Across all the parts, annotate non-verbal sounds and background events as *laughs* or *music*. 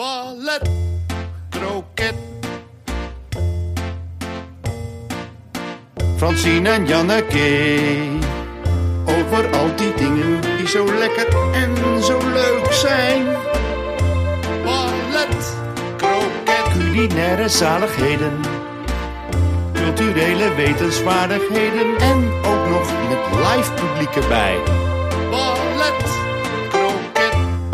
ballet, kroket. Francine en Janneke, over al die dingen die zo lekker en zo leuk zijn. Ballet, kroket, culinaire zaligheden, culturele wetenswaardigheden en ook nog met live publiek erbij. Ballet,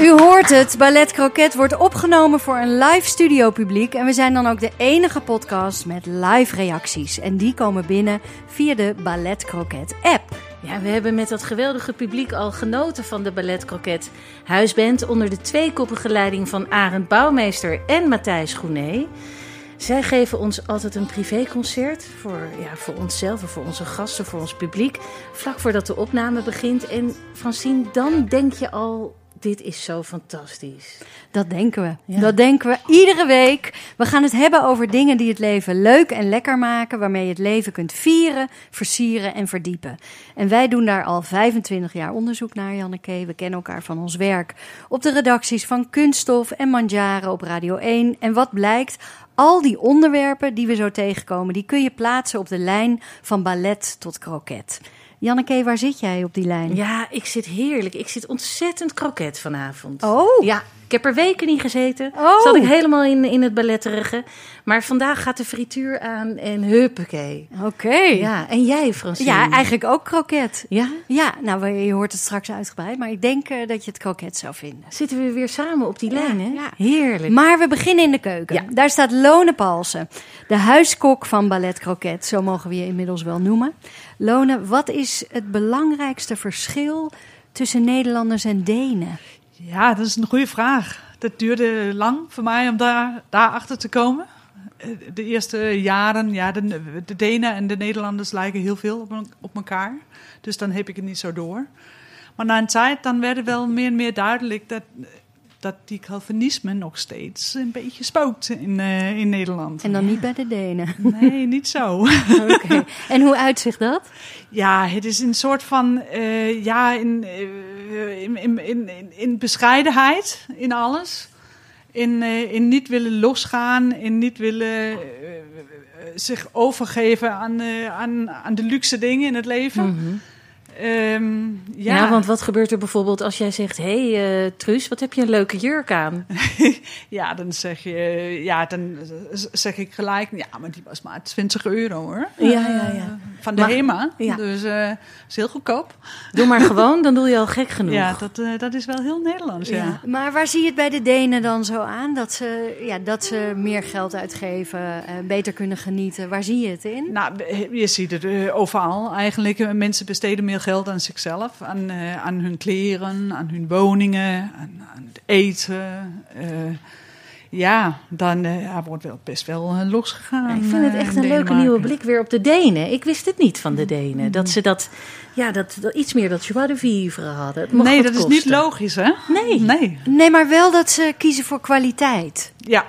U hoort het, Ballet Croquet wordt opgenomen voor een live studio publiek. En we zijn dan ook de enige podcast met live reacties. En die komen binnen via de Ballet Croquet app. Ja, we hebben met dat geweldige publiek al genoten van de Ballet Croquet huisband onder de tweekoppige leiding van Arend Bouwmeester en Matthijs Groené. Zij geven ons altijd een privéconcert voor, ja, voor onszelf en voor onze gasten, voor ons publiek, vlak voordat de opname begint. En Francine, dan denk je al, dit is zo fantastisch. Dat denken we. Ja. Dat denken we iedere week. We gaan het hebben over dingen die het leven leuk en lekker maken, waarmee je het leven kunt vieren, versieren en verdiepen. En wij doen daar al 25 jaar onderzoek naar, Janneke. We kennen elkaar van ons werk op de redacties van Kunststof en Manjaren op Radio 1. En wat blijkt? Al die onderwerpen die we zo tegenkomen, die kun je plaatsen op de lijn van ballet tot kroket. Janneke, waar zit jij op die lijn? Ja, ik zit heerlijk. Ik zit ontzettend kroket vanavond. Oh. Ja, ik heb er weken niet gezeten. Oh. Zat ik helemaal in, in het balletterige. Maar vandaag gaat de frituur aan en huppakee. Oké. Ja, en jij, Francine? Ja, eigenlijk ook kroket. Ja? Ja, nou, je hoort het straks uitgebreid, maar ik denk eh, dat je het kroket zou vinden. Zitten we weer samen op die Ja, lijn, hè? ja. Heerlijk. Maar we beginnen in de keuken. Ja. Daar staat Lone Palsen, de huiskok van Ballet Croquet, zo mogen we je inmiddels wel noemen. Lone, wat is het belangrijkste verschil tussen Nederlanders en Denen? Ja, dat is een goede vraag. Dat duurde lang voor mij om daar, achter te komen. Eh, De eerste jaren, ja, de, de Denen en de Nederlanders lijken heel veel op, op elkaar. Dus dan heb ik het niet zo door. Maar na een tijd, dan werd het wel meer en meer duidelijk dat, dat die Calvinisme nog steeds een beetje spookt in, eh, in Nederland. En dan niet bij de Denen. Nee, niet zo. *laughs* Oké. En hoe uitzicht dat? Ja, het is een soort van, eh, ja, in, eh, in, in, in, in- bescheidenheid in alles. In, in niet willen losgaan, in niet willen zich overgeven aan, aan, aan de luxe dingen in het leven. Ehm, ja. ja, want wat gebeurt er bijvoorbeeld als jij zegt... Hé, hey, eh, Truus, wat heb je een leuke jurk aan? *laughs* ja, dan zeg je, ja, dan zeg ik gelijk, ja, maar die was maar 20 euro hoor. Ja, ja, ja. Van de Maar- HEMA, ja. dus eh is heel goedkoop. Doe maar *laughs* gewoon, dan doe je al gek genoeg. Ja, dat, eh, dat is wel heel Nederlands, ja. Ja. Maar waar zie je het bij de Denen dan zo aan? Dat ze, ja, dat ze meer geld uitgeven, eh, beter kunnen genieten. Waar zie je het in? Nou, je ziet het eh, overal eigenlijk. Eh, Mensen besteden meer geld aan zichzelf, aan, eh, aan hun kleren, aan hun woningen, aan, aan het eten. Eh, ja, dan eh, ja, wordt wel best wel eh, losgegaan. ik vind het echt een leuke nieuwe blik weer op de Denen. Ik wist het niet van de Denen. Dat ze dat, ja, dat, dat iets meer dat joie de vivre hadden. Nee, dat is niet logisch, hè? Nee. Nee, Nee, maar wel dat ze kiezen voor kwaliteit. ja,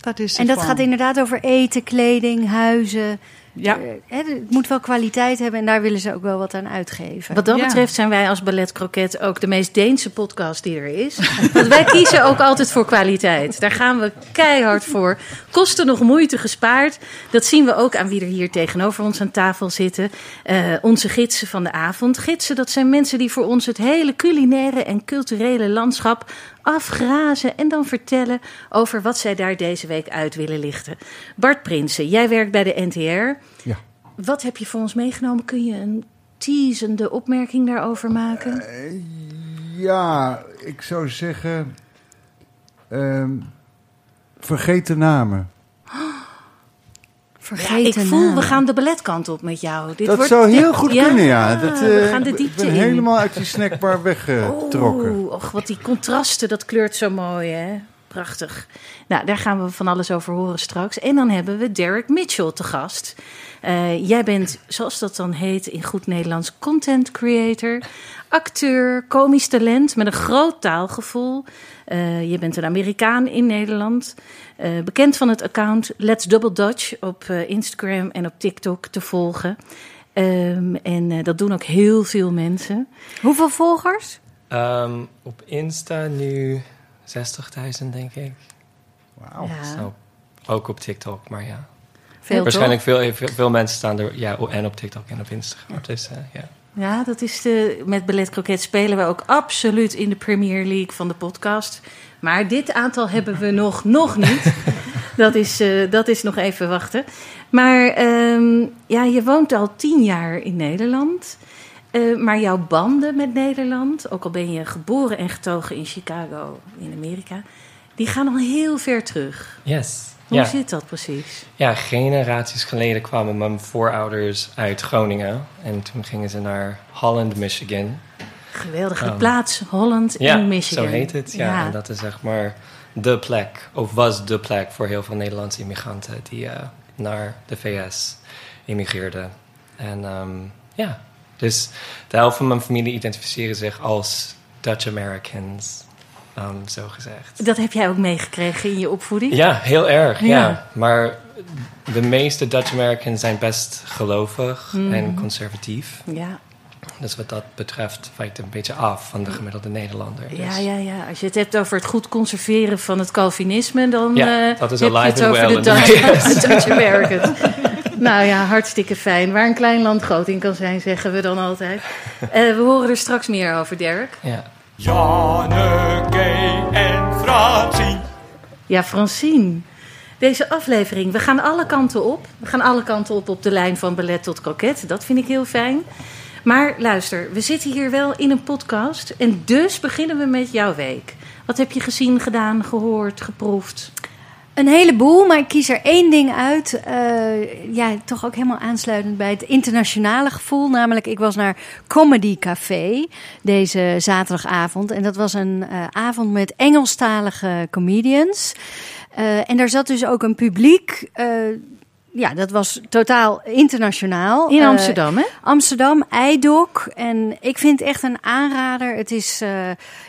dat is En dat gaat inderdaad over eten, kleding, huizen. Ja, hè, het moet wel kwaliteit hebben en daar willen ze ook wel wat aan uitgeven. Wat dat Ja. betreft zijn wij als Ballet Croquet ook de meest Deense podcast die er is. *laughs* Want wij kiezen ook altijd voor kwaliteit. Daar gaan we keihard voor. Kosten nog moeite gespaard. Dat zien we ook aan wie er hier tegenover ons aan tafel zitten. Eh, onze gidsen van de avond. Gidsen, dat zijn mensen die voor ons het hele culinaire en culturele landschap afgrazen en dan vertellen over wat zij daar deze week uit willen lichten. Bart Prinsen, jij werkt bij de NTR. Ja. Wat heb je voor ons meegenomen? Kun je een teasende opmerking daarover maken? Ja, ik zou zeggen. ehm vergeten namen. Vergeten ik voel, we gaan de balletkant op met jou. Dit dat wordt, zou heel dit- goed kunnen, ja. Dat, we eh, gaan de ik diepte ben in. helemaal uit die snackbar weggetrokken. *laughs* Oeh, och, wat die contrasten, dat kleurt zo mooi, hè? Prachtig. Nou, daar gaan we van alles over horen straks. En dan hebben we Derek Mitchell te gast. Eh, jij bent, zoals dat dan heet in goed Nederlands, content creator, acteur, komisch talent met een groot taalgevoel. Eh, je bent een Amerikaan in Nederland. Eh, bekend van het account Let's Double Dutch op eh, Instagram en op TikTok te volgen. Ehm, en eh, dat doen ook heel veel mensen. Hoeveel volgers? Ehm, op Insta nu 60.000, denk ik. Wauw. Ja, Zo. Ook op TikTok, maar ja. Veel Waarschijnlijk veel, veel, veel mensen staan er ja, en op TikTok en op Instagram. Dus, eh, ja. Ja, dat is de. Met Ballet Croquet spelen we ook absoluut in de Premier League van de podcast. Maar dit aantal hebben we nog, nog niet. *laughs* Dat is, eh, dat is nog even wachten. Maar ehm, ja, je woont al tien jaar in Nederland. Eh, maar jouw banden met Nederland, ook al ben je geboren en getogen in Chicago in Amerika, die gaan al heel ver terug. Yes. Hoe Ja. zit dat precies? ja, generaties geleden kwamen mijn voorouders uit Groningen. En toen gingen ze naar Holland, Michigan. Geweldige Oh. plaats, Holland Ja, in Michigan. zo heet het. Ja. Ja. En dat is zeg maar de plek, of was de plek voor heel veel Nederlandse immigranten die eh, naar de VS immigreerden. En ehm, ja, dus de helft van mijn familie identificeren zich als Dutch Americans, ehm, zo gezegd. Dat heb jij ook meegekregen in je opvoeding? Ja, heel erg. Ja. Ja. Maar de meeste Dutch Americans zijn best gelovig Mm. en conservatief. Ja, Dus wat dat betreft wijkt het een beetje af van de gemiddelde Nederlander. ja, Dus- ja, ja. Als je het hebt over het goed conserveren van het Calvinisme, dan Ja, eh, dat is heb je het over well de *laughs* Dutch, Dutch Americans. nou ja, hartstikke fijn. Waar een klein land groot in kan zijn, zeggen we dan altijd. Eh, we horen er straks meer over, Dirk. ja. Janneke en Francine. Ja, Francine. Deze aflevering, we gaan alle kanten op. We gaan alle kanten op op de lijn van ballet tot kroket. Dat vind ik heel fijn. Maar luister, we zitten hier wel in een podcast. En dus beginnen we met jouw week. Wat heb je gezien, gedaan, gehoord, geproefd? Een heleboel, maar ik kies er één ding uit. eh, ja, toch ook helemaal aansluitend bij het internationale gevoel. Namelijk, ik was naar Comedy Café deze zaterdagavond. En dat was een eh, avond met Engelstalige comedians. Eh, en daar zat dus ook een publiek. Ja, dat was totaal internationaal. In Eh, Amsterdam, hè? Amsterdam, Eidok. En ik vind het echt een aanrader. Het is eh,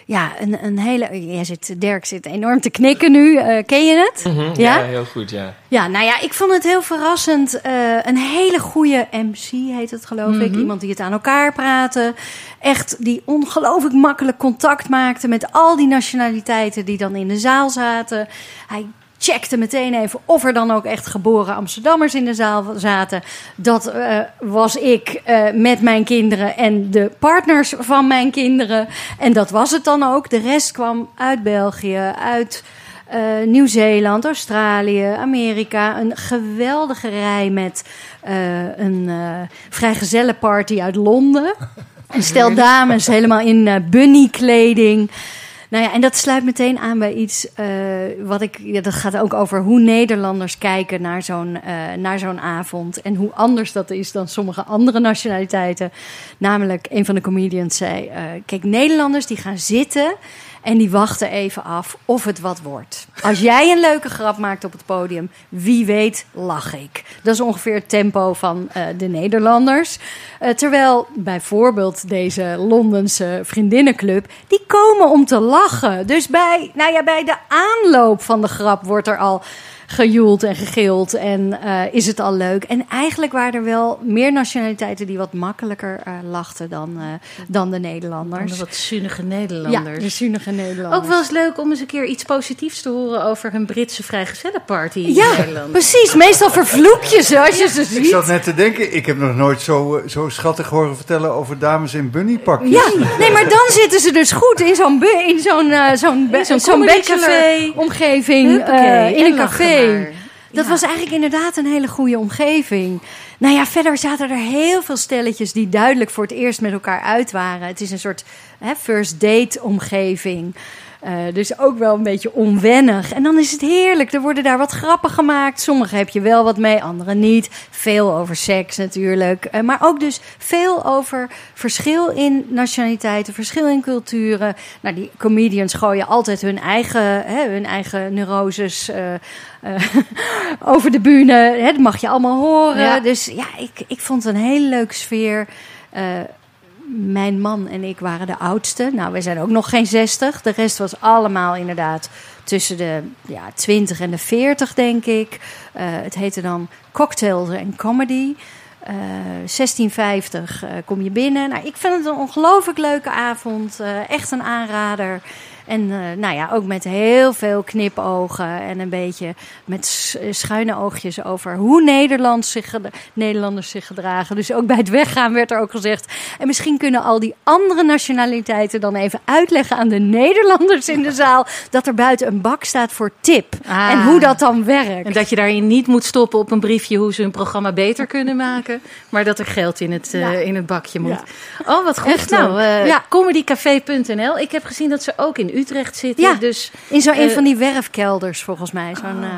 ja, een, een hele. Jij zit, Dirk zit enorm te knikken nu. Eh, ken je het? Mhm, Ja? ja, heel goed, ja. Ja, nou ja, ik vond het heel verrassend. Eh, een hele goede MC heet het, geloof ik. Iemand die het aan elkaar praten. Echt die ongelooflijk makkelijk contact maakte met al die nationaliteiten die dan in de zaal zaten. Hij checkte meteen even of er dan ook echt geboren Amsterdammers in de zaal zaten. Dat eh, was ik eh, met mijn kinderen en de partners van mijn kinderen. En dat was het dan ook. De rest kwam uit België, uit eh, Nieuw-Zeeland, Australië, Amerika. Een geweldige rij met een vrijgezellenparty uit Londen. Een stel dames helemaal in bunny-kleding. Nou ja, en dat sluit meteen aan bij iets eh, wat ik. Dat gaat ook over hoe Nederlanders kijken naar zo'n eh, naar zo'n avond. En hoe anders dat is dan sommige andere nationaliteiten. Namelijk, een van de comedians zei: eh, Kijk, Nederlanders die gaan zitten. En die wachten even af of het wat wordt. Als jij een leuke grap maakt op het podium, wie weet, lach ik. Dat is ongeveer het tempo van eh, de Nederlanders. Eh, terwijl bijvoorbeeld deze Londense vriendinnenclub, die komen om te lachen. Dus bij, nou ja, bij de aanloop van de grap wordt er al gejoeld en gegild en eh, is het al leuk. En eigenlijk waren er wel meer nationaliteiten die wat makkelijker eh, lachten dan, eh, dan de Nederlanders. de wat zunnige Ja, Nederlanders. de zuinige Nederlanders. Ook wel eens leuk om eens een keer iets positiefs te horen over hun Britse vrijgezellenparty in Ja, Nederland. precies. Meestal vervloek je ze als je ze Ik ziet. zat net te denken, ik heb nog nooit zo, zo schattig horen vertellen over dames in bunnypakjes. Ja, nee, maar dan zitten ze dus goed in zo'n zo'n eh, zo'n zo'n omgeving eh, in en een café. Dat Ja. was eigenlijk inderdaad een hele goede omgeving. Nou ja, verder zaten er heel veel stelletjes die duidelijk voor het eerst met elkaar uit waren. Het is een soort hè, first date omgeving. Eh, dus ook wel een beetje onwennig. En dan is het heerlijk. Er worden daar wat grappen gemaakt. Sommige heb je wel wat mee, andere niet. Veel over seks natuurlijk. Eh, maar ook dus veel over verschil in nationaliteiten, verschil in culturen. Nou, die comedians gooien altijd hun eigen, hè, hun eigen neuroses eh, *laughs* over de bühne. Hè, dat mag je allemaal horen. Ja. Dus ja, ik, ik vond het een hele leuke sfeer. Eh, mijn man en ik waren de oudste. Nou, wij zijn ook nog geen 60. De rest was allemaal inderdaad tussen de ja, 20 en de 40, denk ik. Eh, het heette dan Cocktails en Comedy. Eh 1650 eh, kom je binnen. Nou, ik vind het een ongelooflijk leuke avond. Eh, echt een aanrader. En eh, nou ja, ook met heel veel knipogen en een beetje met schuine oogjes over hoe Nederlands zich, Nederlanders zich gedragen. Dus ook bij het weggaan werd er ook gezegd. En misschien kunnen al die andere nationaliteiten dan even uitleggen aan de Nederlanders in de zaal dat er buiten een bak staat voor tip. Ah. En hoe dat dan werkt. En dat je daarin niet moet stoppen op een briefje hoe ze hun programma beter kunnen maken. *laughs* Maar dat er geld in het, eh, in het bakje moet. Oh, wat goed. Echt nou, eh, Ja. comedycafé.nl. Ik heb gezien dat ze ook in Utrecht zitten. Ja. Dus In zo'n een Eh, van die werfkelders, volgens mij. Zo'n eh,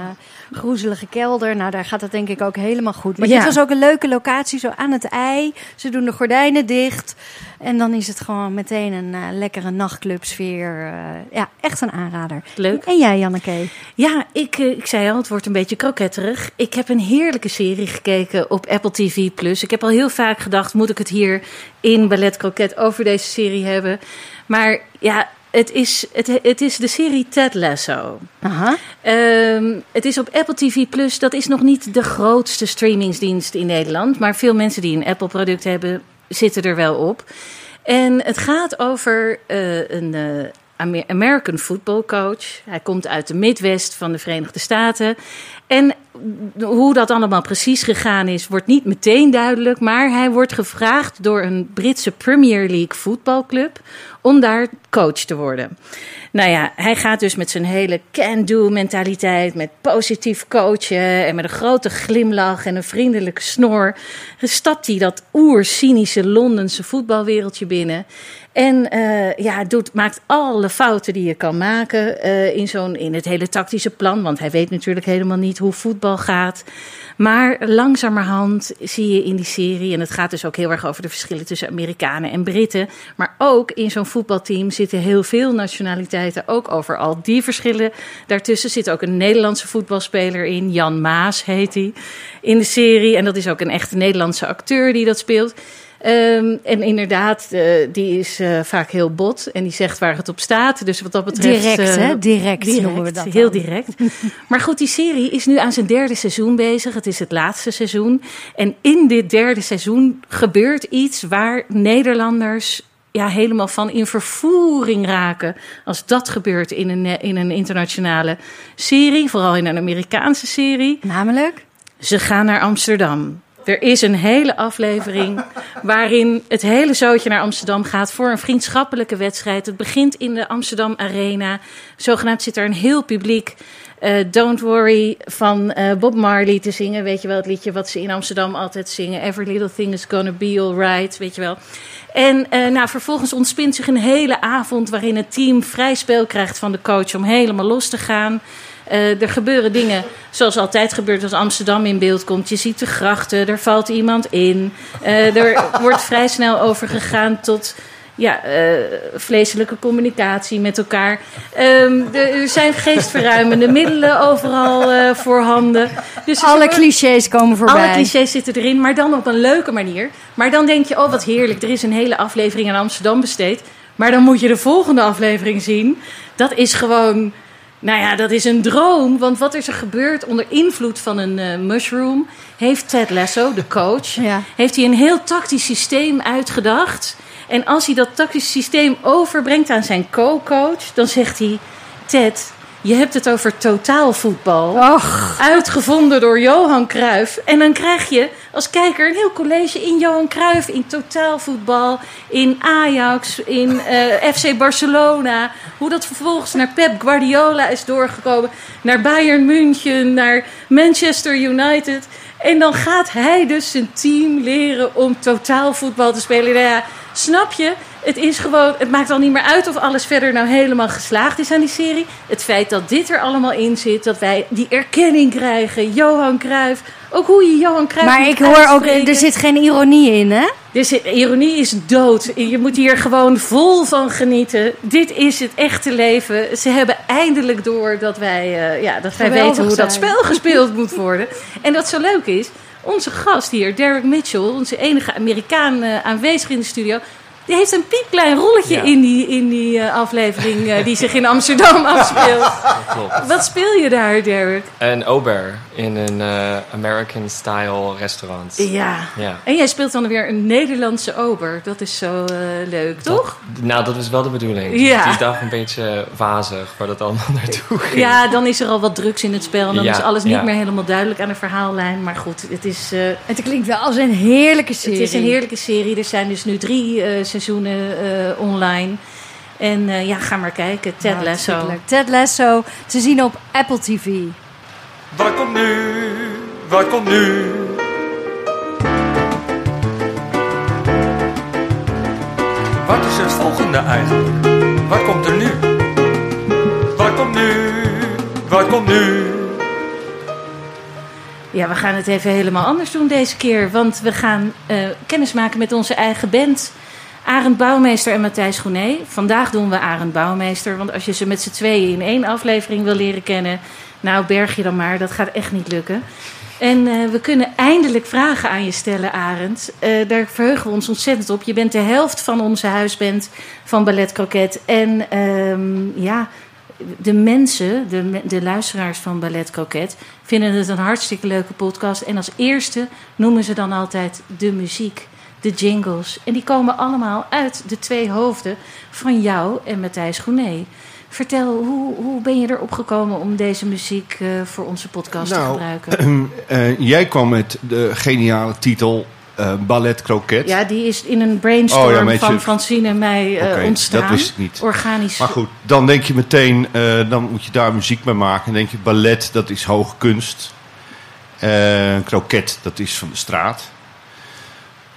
groezelige kelder. Nou, daar gaat het denk ik ook helemaal goed. Maar Ja. dit was ook een leuke locatie, zo aan het ei. Ze doen de gordijnen dicht. En dan is het gewoon meteen een eh, lekkere nachtclubsfeer. Eh, ja, echt een aanrader. Leuk. En jij, Janneke? Ja, ik, ik zei al, het wordt een beetje kroketterig. Ik heb een heerlijke serie gekeken op Apple TV+. Ik heb al heel vaak gedacht, moet ik het hier in Ballet Croquet over deze serie hebben? Maar ja, het is, het, het is de serie Ted Lasso. Aha. Ehm, het is op Apple TV Plus. Dat is nog niet de grootste streamingsdienst in Nederland. Maar veel mensen die een Apple-product hebben, zitten er wel op. En het gaat over eh, een Amer- American football coach. Hij komt uit de Midwest van de Verenigde Staten. En hoe dat allemaal precies gegaan is, wordt niet meteen duidelijk. Maar hij wordt gevraagd door een Britse Premier League voetbalclub om daar coach te worden. Nou ja, hij gaat dus met zijn hele can-do mentaliteit, met positief coachen en met een grote glimlach en een vriendelijke snor, stapt hij dat oer-cynische Londense voetbalwereldje binnen. En eh, ja, doet, maakt alle fouten die je kan maken eh, in, zo'n, in het hele tactische plan. Want hij weet natuurlijk helemaal niet hoe voetbal gaat. Maar langzamerhand zie je in die serie, en het gaat dus ook heel erg over de verschillen tussen Amerikanen en Britten. Maar ook in zo'n voetbalteam zitten heel veel nationaliteiten, ook over al die verschillen. Daartussen zit ook een Nederlandse voetbalspeler in, Jan Maas heet hij, in de serie. En dat is ook een echte Nederlandse acteur die dat speelt. Ehm, en inderdaad, eh, die is eh, vaak heel bot en die zegt waar het op staat. Dus wat dat betreft. Direct, eh, hè? Direct, direct, noemen we dat Heel direct. *laughs* maar goed, die serie is nu aan zijn derde seizoen bezig. Het is het laatste seizoen. En in dit derde seizoen gebeurt iets waar Nederlanders ja, helemaal van in vervoering raken. Als dat gebeurt in een, in een internationale serie, vooral in een Amerikaanse serie. Namelijk? Ze gaan naar Amsterdam. Er is een hele aflevering waarin het hele zootje naar Amsterdam gaat voor een vriendschappelijke wedstrijd. Het begint in de Amsterdam Arena. Zogenaamd zit er een heel publiek eh, Don't Worry van eh, Bob Marley te zingen. Weet je wel, het liedje wat ze in Amsterdam altijd zingen. Every little thing is gonna be alright, weet je wel. En eh, nou, vervolgens ontspint zich een hele avond waarin het team vrij spel krijgt van de coach om helemaal los te gaan. Eh, er gebeuren dingen zoals altijd gebeurt als Amsterdam in beeld komt. Je ziet de grachten, er valt iemand in. Eh, er *laughs* wordt vrij snel overgegaan tot ja, eh, vleeselijke communicatie met elkaar. Ehm, de- er zijn geestverruimende middelen overal eh, voorhanden. Dus Alle clichés komen voorbij. alle clichés zitten erin, maar dan op een leuke manier. Maar dan denk je, oh wat heerlijk, er is een hele aflevering aan Amsterdam besteed. Maar dan moet je de volgende aflevering zien. Dat is gewoon, nou ja, dat is een droom. Want wat is er gebeurd onder invloed van een eh, mushroom? Heeft Ted Lasso, de coach, *laughs* Ja. heeft hij een heel tactisch systeem uitgedacht. En als hij dat tactisch systeem overbrengt aan zijn co-coach, dan zegt hij: Ted, je hebt het over totaalvoetbal. Och, Uitgevonden door Johan Cruijff. En dan krijg je als kijker een heel college in Johan Cruijff, in totaalvoetbal, in Ajax, in eh, FC Barcelona. Hoe dat vervolgens naar Pep Guardiola is doorgekomen, naar Bayern München, naar Manchester United. En dan gaat hij dus zijn team leren om totaalvoetbal te spelen. Nou ja, snap je? Het is gewoon, het maakt al niet meer uit of alles verder nou helemaal geslaagd is aan die serie. Het feit dat dit er allemaal in zit, dat wij die erkenning krijgen, Johan Cruijff. Ook hoe je Johan Cruijff Maar ik hoor ook, er zit geen ironie in, hè? Dus ironie is dood. Je moet hier gewoon vol van genieten. Dit is het echte leven. Ze hebben eindelijk door dat wij, eh, ja, dat wij Geweldig weten hoe dat spel gespeeld moet worden. En dat zo leuk is. Onze gast hier, Derek Mitchell, onze enige Amerikaan eh, aanwezig in de studio. Die heeft een piepklein rolletje Ja. in die, in die eh, aflevering eh, die zich in Amsterdam *laughs* afspeelt. Klopt. Wat speel je daar, Derek? Een ober in een eh, American-style restaurant. Ja. Ja. En jij speelt dan weer een Nederlandse ober. Dat is zo eh, leuk, toch? Nou, dat is wel de bedoeling. Ja. Is dag een beetje wazig waar dat allemaal *laughs* naartoe ging. Ja, dan is er al wat drugs in het spel. En dan Ja, is alles niet ja. meer helemaal duidelijk aan de verhaallijn. Maar goed, het is, eh, Het klinkt wel als een heerlijke serie. het is een heerlijke serie. Er zijn dus nu drie eh, seizoenen eh, online. En eh, ja, ga maar kijken. Ted Nou, Lasso. Ted Lasso, te zien op Apple TV. Wat komt nu? Wat komt nu? Wat is het volgende eigenlijk? Wat komt er nu? Wat komt nu? Wat komt nu? Ja, we gaan het even helemaal anders doen deze keer. Want we gaan eh kennis maken met onze eigen band. Arend Bouwmeester en Matthijs Groené. Vandaag doen we Arend Bouwmeester. Want als je ze met z'n tweeën in één aflevering wil leren kennen... nou, berg je dan maar. Dat gaat echt niet lukken. En eh, we kunnen eindelijk vragen aan je stellen, Arend. Eh, daar verheugen we ons ontzettend op. Je bent de helft van onze huisband van Ballet Croquet. En ehm, ja, de mensen, de, de luisteraars van Ballet Croquet, vinden het een hartstikke leuke podcast. En als eerste noemen ze dan altijd de muziek, de jingles. En die komen allemaal uit de twee hoofden van jou en Matthijs Groené. Vertel, hoe, hoe ben je erop gekomen om deze muziek eh, voor onze podcast te Nou, gebruiken? *clears throat* Eh, jij kwam met de geniale titel eh, Ballet Croquet. Ja, die is in een brainstorm Oh ja, met je- van Francine en mij ontstaan. dat wist ik niet. Organisch. Maar goed, dan denk je meteen, dan moet je daar muziek mee maken. Dan denk je, ballet, dat is hoge kunst. Kroket, dat is van de straat.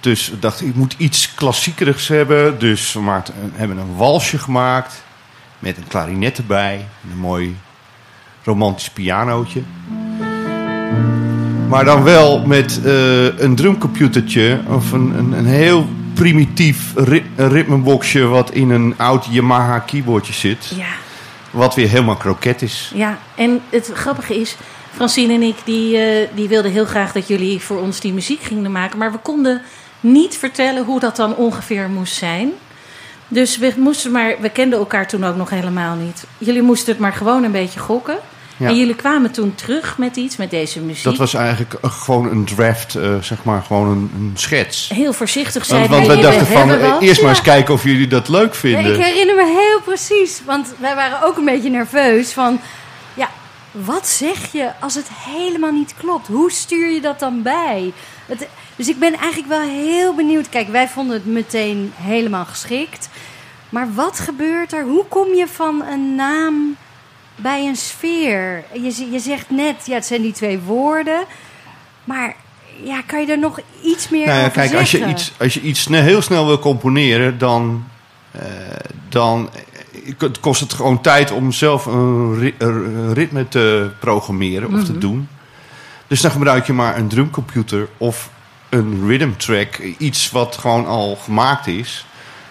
Dus we dachten, ik moet iets klassiekerigs hebben. Dus we maakten, hebben een walsje gemaakt. Met een klarinet erbij. en Een mooi romantisch pianootje. Maar dan wel met eh, een drumcomputertje. Of een, een, een heel primitief ri- ritmeboxje wat in een oud Yamaha keyboardje zit. Ja. Wat weer helemaal kroket is. Ja, en het grappige is, Francine en ik, die, eh, die wilden heel graag dat jullie voor ons die muziek gingen maken. Maar we konden niet vertellen hoe dat dan ongeveer moest zijn. Dus we moesten maar, we kenden elkaar toen ook nog helemaal niet. Jullie moesten het maar gewoon een beetje gokken. Ja. En jullie kwamen toen terug met iets, met deze muziek. Dat was eigenlijk eh, gewoon een draft, eh, zeg maar, gewoon een, een schets. Heel voorzichtig Want, zeiden want we dachten van, wat. eerst maar eens kijken of jullie dat leuk Ja, vinden. ik herinner me heel precies, want wij waren ook een beetje nerveus van... Wat zeg je als het helemaal niet klopt? Hoe stuur je dat dan bij? Het, dus ik ben eigenlijk wel heel benieuwd. Kijk, wij vonden het meteen helemaal geschikt. Maar wat gebeurt er? Hoe kom je van een naam bij een sfeer? Je, je zegt net, ja, het zijn die twee woorden. Maar ja, kan je er nog iets meer Nou ja, over kijk, als je iets, als je iets heel snel wil componeren, dan, eh, dan het kost het gewoon tijd om zelf een, ri- een ritme te programmeren of te doen. Dus dan gebruik je maar een drumcomputer of een rhythm track, iets wat gewoon al gemaakt is,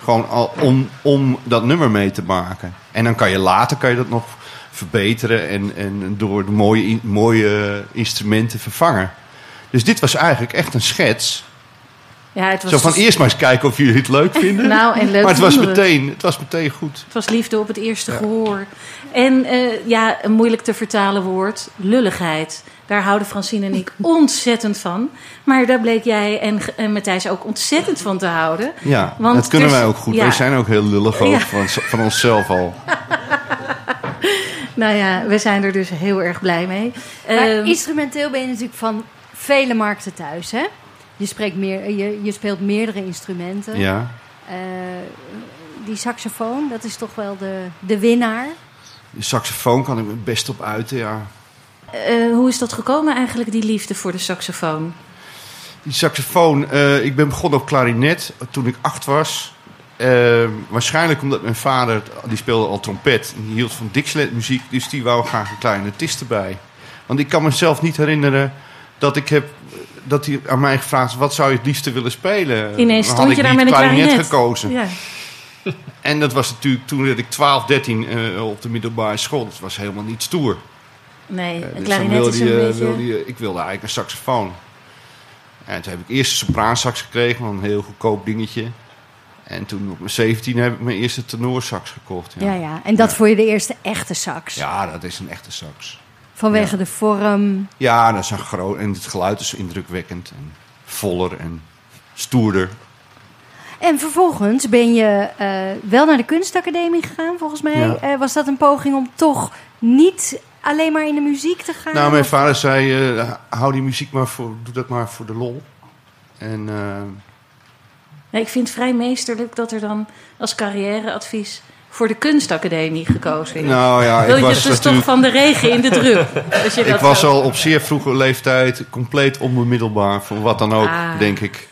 gewoon al om, om dat nummer mee te maken. En dan kan je later kan je dat nog verbeteren en, en door de mooie, mooie instrumenten vervangen. Dus dit was eigenlijk echt een schets. Ja, het was Zo van dus- eerst maar eens kijken of jullie het leuk *laughs* vinden. Nou, en leuk maar het was, meteen, het was meteen goed. Het was liefde op het eerste gehoor. En eh, ja, een moeilijk te vertalen woord, lulligheid. Daar houden Francine en ik *laughs* ontzettend van. Maar daar bleek jij en, en Matthijs ook ontzettend van te houden. Ja, Want dat kunnen dus- wij ook goed. ja. Wij zijn ook heel lullig Ja. van, van onszelf al. *laughs* Nou ja, we zijn er dus heel erg blij mee. Maar Ehm, instrumenteel ben je natuurlijk van vele markten thuis, hè? Je, spreekt meer, je, je speelt meerdere instrumenten. Ja. Eh, die saxofoon, dat is toch wel de, de winnaar. De saxofoon kan ik me best op uiten, ja. eh, hoe is dat gekomen eigenlijk, die liefde voor de saxofoon? Die saxofoon, eh, ik ben begonnen op klarinet toen ik acht was. eh, waarschijnlijk omdat mijn vader, die speelde al trompet. En die hield van Dixieland muziek, dus die wou graag een kleine artiest erbij. Want ik kan mezelf niet herinneren dat ik heb... Dat hij aan mij gevraagd is, wat zou je het liefste willen spelen? Ineens stond had je ik daar met een klarinet gekozen. Ja. *laughs* En dat was natuurlijk toen werd ik 12, 13 eh, op de middelbare school. Dat was helemaal niet stoer. Nee, Eh, een dus klarinet dan is wilde een je- beetje... wilde je- ik wilde eigenlijk een saxofoon. En toen heb ik eerst een sopraansax gekregen, een heel goedkoop dingetje. En toen op mijn 17 heb ik mijn eerste tenorsax gekocht. Ja, Ja, ja. En dat voor je de eerste echte sax. Ja, dat is een echte sax. Vanwege Ja. de vorm. Ja, dat is een groot. En het geluid is indrukwekkend en voller en stoerder. En vervolgens ben je eh, wel naar de kunstacademie gegaan, volgens mij. Ja. Eh, was dat een poging om toch niet alleen maar in de muziek te gaan? Nou, mijn Of- vader zei: eh, hou die muziek maar voor, doe dat maar voor de lol. En eh, Nee, ik vind het vrij meesterlijk dat er dan als carrièreadvies voor de kunstacademie gekozen nou ja, Wil je was dus toch van de regen in de drup? *laughs* Als je Ik dat was al op zeer vroege leeftijd compleet onbemiddelbaar voor wat dan ook, Ah. denk ik.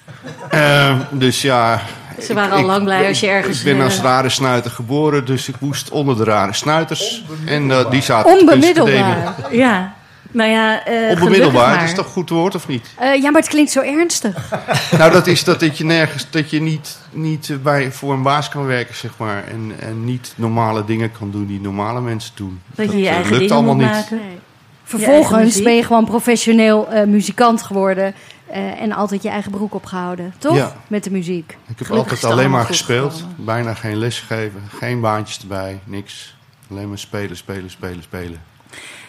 Eh, dus ja. Ze waren al lang blij als je ergens, Ik ben als eh, rare snuiter geboren, dus ik moest onder de rare snuiters. En eh, die zaten. Onbemiddelbaar. Ja, nou ja, eh Onbemiddelbaar, is toch goed woord of niet? Eh, ja, maar het klinkt zo ernstig. *laughs* nou, dat is dat, dat je nergens, dat je niet, niet eh, bij, voor een baas kan werken, zeg maar. En, en niet normale dingen kan doen die normale mensen doen. Dat je je eh, eigen lukt dingen allemaal moet niet. maken. Vervolgens ben je gewoon professioneel eh, muzikant geworden. eh, en altijd je eigen broek opgehouden, toch? Ja. Met de muziek. Ik heb Gelukkig altijd het alleen maar gespeeld. gekomen. Bijna geen les gegeven. Geen baantjes erbij. Niks. Alleen maar spelen, spelen, spelen, spelen.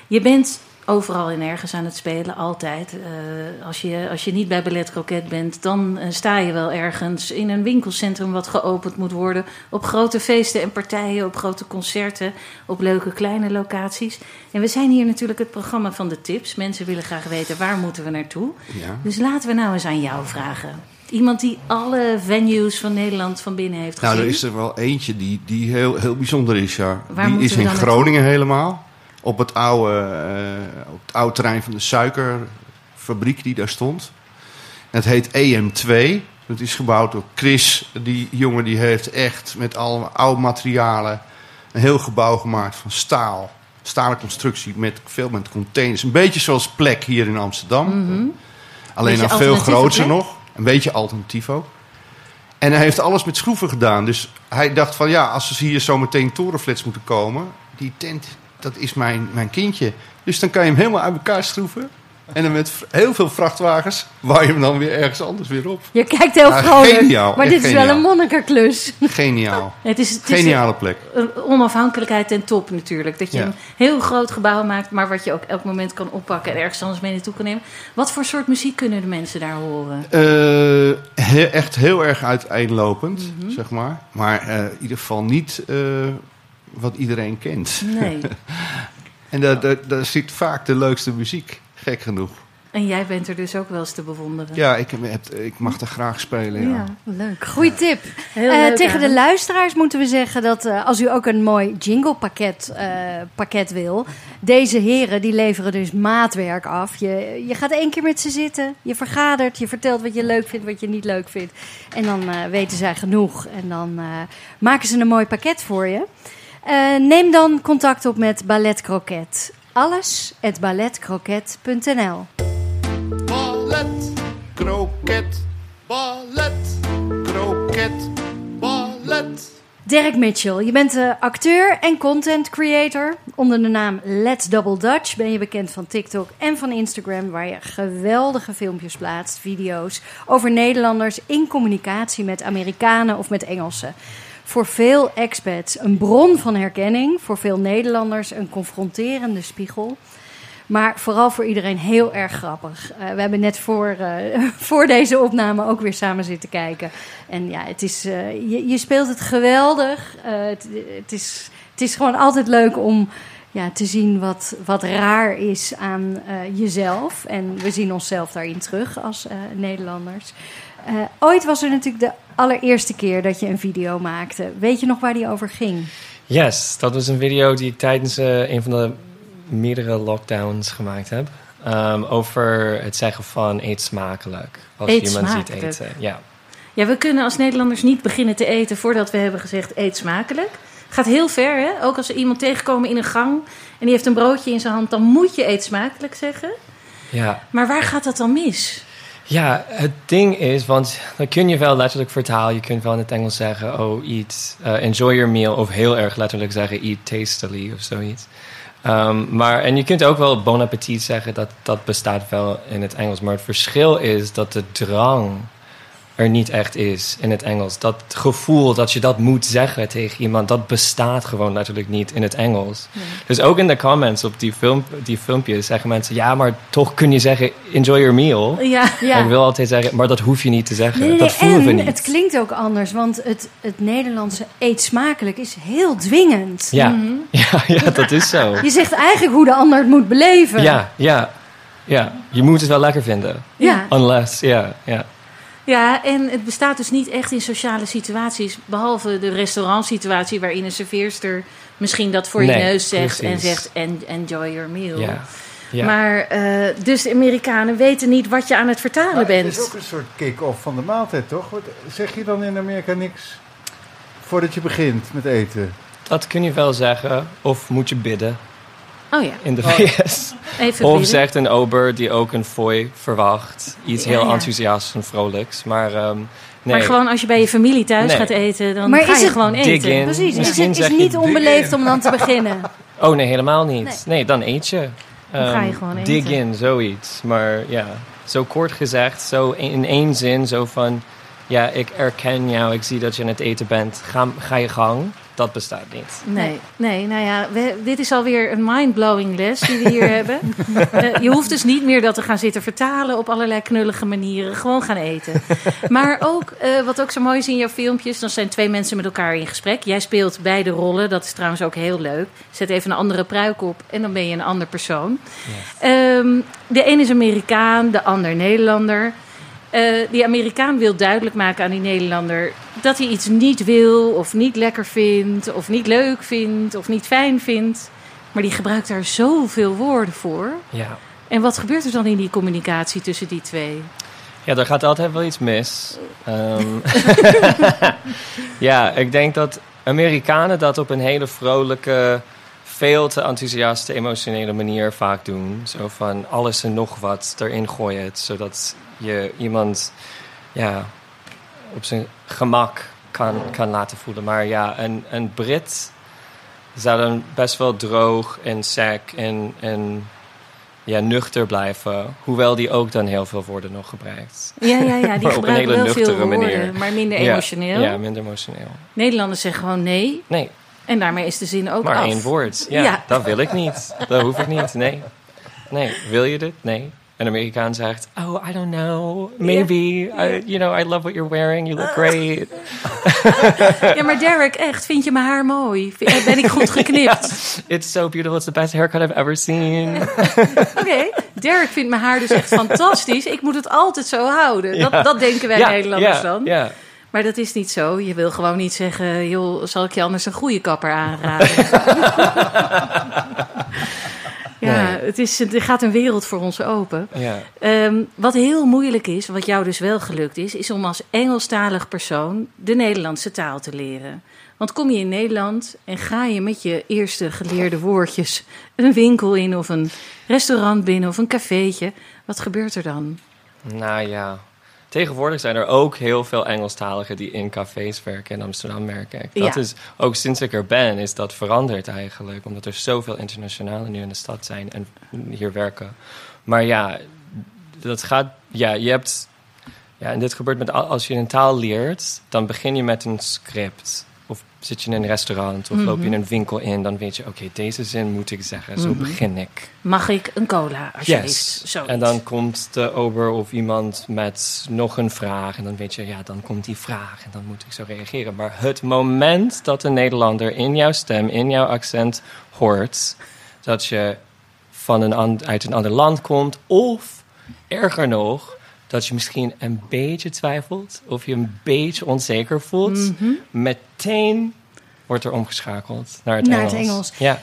Je bent overal en ergens aan het spelen, altijd. Eh, als, je, als je niet bij Ballet Croquet bent, dan eh, sta je wel ergens in een winkelcentrum wat geopend moet worden. Op grote feesten en partijen, op grote concerten, op leuke kleine locaties. En we zijn hier natuurlijk het programma van de tips. Mensen willen graag weten waar moeten we naartoe. Ja. Dus laten we nou eens aan jou vragen. Iemand die alle venues van Nederland van binnen heeft gezien. Nou, er is er wel eentje die, die heel, heel bijzender is, ja. Waar die is in Groningen helemaal. Op het, oude, eh, op het oude terrein van de suikerfabriek die daar stond. Het heet EM2. Het is gebouwd door Chris. Die jongen die heeft echt met alle oude materialen... een heel gebouw gemaakt van staal. Stalen constructie met veel met containers. Een beetje zoals Plek hier in Amsterdam. Alleen Mhm. Beetje dan veel groter Plek? nog. Een beetje alternatief ook. En hij heeft alles met schroeven gedaan. Dus hij dacht van ja, als ze hier zo meteen torenflats moeten komen... die tent, dat is mijn, mijn kindje. Dus dan kan je hem helemaal uit elkaar schroeven. En dan met heel veel vrachtwagens... waar je hem dan weer ergens anders weer op. Je kijkt heel vrolijk. geniaal, maar dit is wel een monnikenklus. Geniaal. *laughs* Het is, het is Geniale plek. een onafhankelijkheid ten top natuurlijk. Dat je Ja. een heel groot gebouw maakt, maar wat je ook elk moment kan oppakken en ergens anders mee naartoe kan nemen. Wat voor soort muziek kunnen de mensen daar horen? Eh, he- echt heel erg uiteenlopend, zeg maar. Maar eh, in ieder geval niet eh, wat iedereen kent. Nee. *laughs* En daar, daar, daar zit vaak de leukste muziek, gek genoeg. En jij bent er dus ook wel eens te bewonderen. Ja, ik, ik mag er graag spelen, ja. leuk. Goeie tip. Heel Eh, leuk, tegen de luisteraars moeten we zeggen dat eh, als u ook een mooi jingle pakket, eh, pakket wil, deze heren die leveren dus maatwerk af. Je, je gaat één keer met ze zitten, je vergadert, je vertelt wat je leuk vindt, wat je niet leuk vindt. En dan eh, weten zij genoeg en dan eh, maken ze een mooi pakket voor je. Eh, neem dan contact op met Ballet Croquet. Alles at balletcroquet.nl Ballet, kroket, ballet, kroket, ballet. Derek Mitchell, je bent acteur en content creator. Onder de naam Let's Double Dutch ben je bekend van TikTok en van Instagram, waar je geweldige filmpjes plaatst, video's over Nederlanders in communicatie met Amerikanen of met Engelsen. Voor veel expats een bron van herkenning, voor veel Nederlanders een confronterende spiegel. Maar vooral voor iedereen heel erg grappig. Eh, we hebben net voor, eh, *laughs* voor deze opname ook weer samen zitten kijken. En ja, het is, eh, je, je speelt het geweldig. Het, het, is, het is gewoon altijd leuk om ja, te zien wat, wat raar is aan jezelf. En we zien onszelf daarin terug als Nederlanders. Ooit was er natuurlijk de allereerste keer dat je een video maakte. Weet je nog waar die over ging? Yes, dat was een video die ik tijdens eh, een van de meerdere lockdowns gemaakt heb. Ehm, over het zeggen van eet smakelijk. Als Eet iemand smakelijk. ziet eten. Ja. Ja, we kunnen als Nederlanders niet beginnen te eten voordat we hebben gezegd eet smakelijk. Gaat heel ver, hè? Ook als we iemand tegenkomen in een gang en die heeft een broodje in zijn hand, dan moet je eet smakelijk zeggen. Ja. Maar waar gaat dat dan mis? Ja, het ding is, want dan kun je wel letterlijk vertalen. Je kunt wel in het Engels zeggen, oh, eat, uh, enjoy your meal. Of heel erg letterlijk zeggen, eat tastily of zoiets. Um, maar, en je kunt ook wel bon appetit zeggen, dat, dat bestaat wel in het Engels. Maar het verschil is dat de drang er niet echt is in het Engels. Dat gevoel dat je dat moet zeggen tegen iemand, dat bestaat gewoon letterlijk niet in het Engels. Nee. Dus ook in de comments op die, film, die filmpjes zeggen mensen: ja, maar toch kun je zeggen: enjoy your meal. Ja, ja. Ik wil altijd zeggen, maar dat hoef je niet te zeggen. Nee, dat voelen en we niet. Het klinkt ook anders, want het, het Nederlandse eet smakelijk is heel dwingend. Ja. *laughs* ja, ja, dat is zo. Je zegt eigenlijk hoe de ander het moet beleven. Ja, ja, ja. Je moet het wel lekker vinden. Ja. Unless, ja, ja. Ja, en het bestaat dus niet echt in sociale situaties. Behalve de restaurantsituatie waarin een serveerster misschien dat voor je neus zegt en zegt en, enjoy your meal. Ja. ja. Maar eh, dus de Amerikanen weten niet wat je aan het vertalen Maar bent. Het is ook een soort kick-off van de maaltijd, toch? Wat, zeg je dan in Amerika niks voordat je begint met eten? dat kun je wel zeggen. Of moet je bidden Oh ja, in de VS. even Of zegt een ober die ook een fooi verwacht. Iets Ja, heel ja. enthousiasts en vrolijks. Maar ehm, nee. Maar gewoon als je bij je familie thuis Nee. gaat eten, dan Maar ga is je het gewoon dig eten. in? Precies, is het is niet onbeleefd om dan te beginnen. *laughs* Oh nee, helemaal niet. Nee, dan eet je. Dan ga je Ehm, gewoon Dig eten. in, zoiets. Maar ja, zo kort gezegd, zo in één zin, zo van... Ja, ik erken jou, ik zie dat je aan het eten bent. Ga, ga je gang. Dat bestaat niet. Nee, nee, nou ja, we, dit is alweer een mind-blowing les die we hier *laughs* hebben. Eh, je hoeft dus niet meer dat te gaan zitten vertalen op allerlei knullige manieren. Gewoon gaan eten. Maar ook, eh, wat ook zo mooi is in jouw filmpjes, dan zijn twee mensen met elkaar in gesprek. Jij speelt beide rollen, dat is trouwens ook heel leuk. Zet even een andere pruik op en dan ben je een ander persoon. Ehm, de een is Amerikaan, de ander Nederlander. Eh, die Amerikaan wil duidelijk maken aan die Nederlander dat hij iets niet wil, of niet lekker vindt, of niet leuk vindt, of niet fijn vindt. Maar die gebruikt daar zoveel woorden voor. Ja. En wat gebeurt er dan in die communicatie tussen die twee? Ja, er gaat altijd wel iets mis. Ehm, *laughs* ja, ik denk dat Amerikanen dat op een hele vrolijke, veel te enthousiaste, emotionele manier vaak doen. Zo van alles en nog wat erin gooien, zodat je iemand ja, op zijn gemak kan, kan laten voelen. Maar ja, een, een Brit zou dan best wel droog en sec en, en ja, nuchter blijven. Hoewel die ook dan heel veel woorden nog gebruikt. Ja, ja, ja, die *laughs* Maar op een gebruiken hele wel veel nuchtere woorden, manier. maar minder emotioneel. Ja, minder emotioneel. Nederlanders zeggen gewoon nee. Nee, En daarmee is de zin ook maar af. één woord. Ja, Ja. dat wil ik niet. Dat hoef ik niet. Nee. Nee, wil je dit? Nee. Een Amerikaan zegt, oh, I don't know. Maybe. I, you know, I love what you're wearing. You look great. *laughs* Ja, maar Derek, echt, vind je mijn haar mooi? V- Ben ik goed *laughs* geknipt? It's so beautiful. It's the best haircut I've ever seen. *laughs* Oké, Derek vindt mijn haar dus echt fantastisch. Ik moet het altijd zo houden. Dat, dat denken wij Nederlanders dan. Ja. Maar dat is niet zo. Je wil gewoon niet zeggen... joh, zal ik je anders een goede kapper aanraden? Ja, Nee. het, is, er gaat een wereld voor ons open. ja. Ehm, wat heel moeilijk is, wat jou dus wel gelukt is... is om als Engelstalig persoon de Nederlandse taal te leren. Want kom je in Nederland en ga je met je eerste geleerde woordjes... een winkel in of een restaurant binnen of een cafeetje... wat gebeurt er dan? Nou ja. Tegenwoordig zijn er ook heel veel Engelstaligen die in cafés werken in Amsterdam, merk ik. Dat Ja. is, ook sinds ik er ben, is dat veranderd eigenlijk. Omdat er zoveel internationalen nu in de stad zijn en hier werken. Maar ja, dat gaat... Ja, je hebt... Ja, en dit gebeurt met... al- Als je een taal leert, dan begin je met een script. Of zit je in een restaurant of loop je in een winkel in. Dan weet je, oké, deze zin moet ik zeggen. Zo begin ik. Mag ik een cola, alsjeblieft? Yes. En dan komt de ober of iemand met nog een vraag. En dan weet je, ja, dan komt die vraag. En dan moet ik zo reageren. Maar het moment dat een Nederlander in jouw stem, in jouw accent hoort... dat je van een uit een ander land komt... of erger nog, dat je misschien een beetje twijfelt... of je een beetje onzeker voelt... Mhm. meteen wordt er omgeschakeld naar het Naar Engels. het Engels. Ja,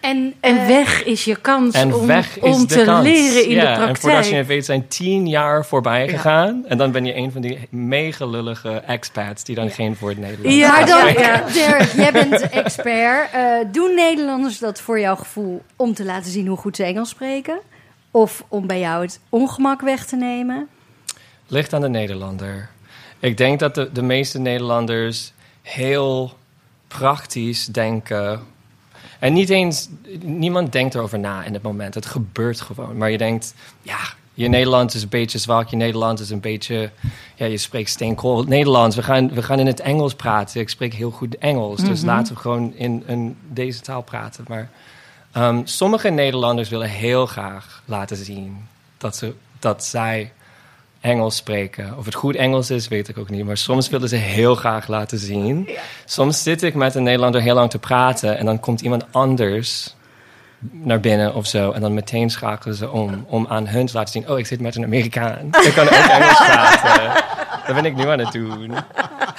En, En eh, weg is je kans En om, weg is om de te kans. leren in ja, de En voordat je praktijk. het weet zijn tien jaar voorbij gegaan. En dan ben je een van die mega lullige expats die dan geen woord Nederlands Ja, Maar dan, ja. Dirk, jij bent expert. Eh, doen Nederlanders dat voor jouw gevoel om te laten zien hoe goed ze Engels spreken? Of om bij jou het ongemak weg te nemen? Ligt aan de Nederlander. Ik denk dat de, de meeste Nederlanders heel praktisch denken. En niet eens, niemand denkt erover na in het moment. Het gebeurt gewoon. Maar je denkt, ja, je Nederlands is een beetje zwak. Je Nederlands is een beetje, ja, je spreekt steenkool Nederlands. We gaan, we gaan in het Engels praten. Ik spreek heel goed Engels. Dus laten we gewoon in, in deze taal praten. Maar ehm, sommige Nederlanders willen heel graag laten zien dat, ze, dat zij Engels spreken. Of het goed Engels is, weet ik ook niet. Maar soms willen ze heel graag laten zien. Soms zit ik met een Nederlander heel lang te praten... en dan komt iemand anders naar binnen of zo. En dan meteen schakelen ze om. Om aan hun te laten zien... oh, ik zit met een Amerikaan. Ik kan ook Engels *laughs* praten. Dat ben ik nu aan het doen.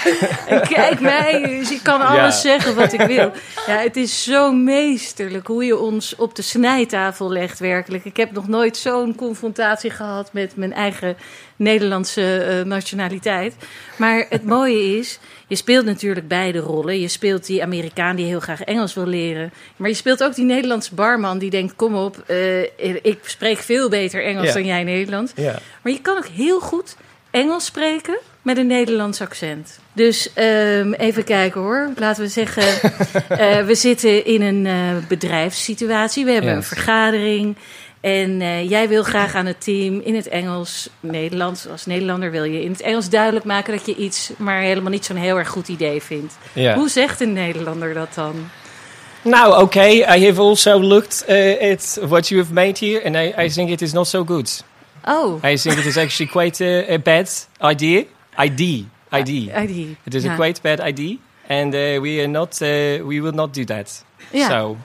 *laughs* En kijk mij, dus ik kan alles zeggen wat ik wil. Ja, het is zo meesterlijk hoe je ons op de snijtafel legt, werkelijk. Ik heb nog nooit zo'n confrontatie gehad met mijn eigen Nederlandse eh, nationaliteit. Maar het mooie is, je speelt natuurlijk beide rollen. Je speelt die Amerikaan die heel graag Engels wil leren. Maar je speelt ook die Nederlandse barman die denkt, kom op, eh, ik spreek veel beter Engels Ja. dan jij Nederlands. Ja. Maar je kan ook heel goed Engels spreken met een Nederlands accent. Dus ehm, even kijken hoor. Laten we zeggen, *laughs* eh, we zitten in een eh, bedrijfssituatie. We hebben Yes. een vergadering. En eh, jij wil graag aan het team in het Engels, Nederlands, als Nederlander wil je in het Engels duidelijk maken dat je iets maar helemaal niet zo'n heel erg goed idee vindt. Hoe zegt een Nederlander dat dan? Nou, okay. I have also looked uh, at what you have made here, and I, I think it is not so good. Oh, I think it is actually quite a, a bad idea. ID. ID. ID. It is Ja. a quite bad ID, and uh, we are not. Uh, we will not do that. Ja. So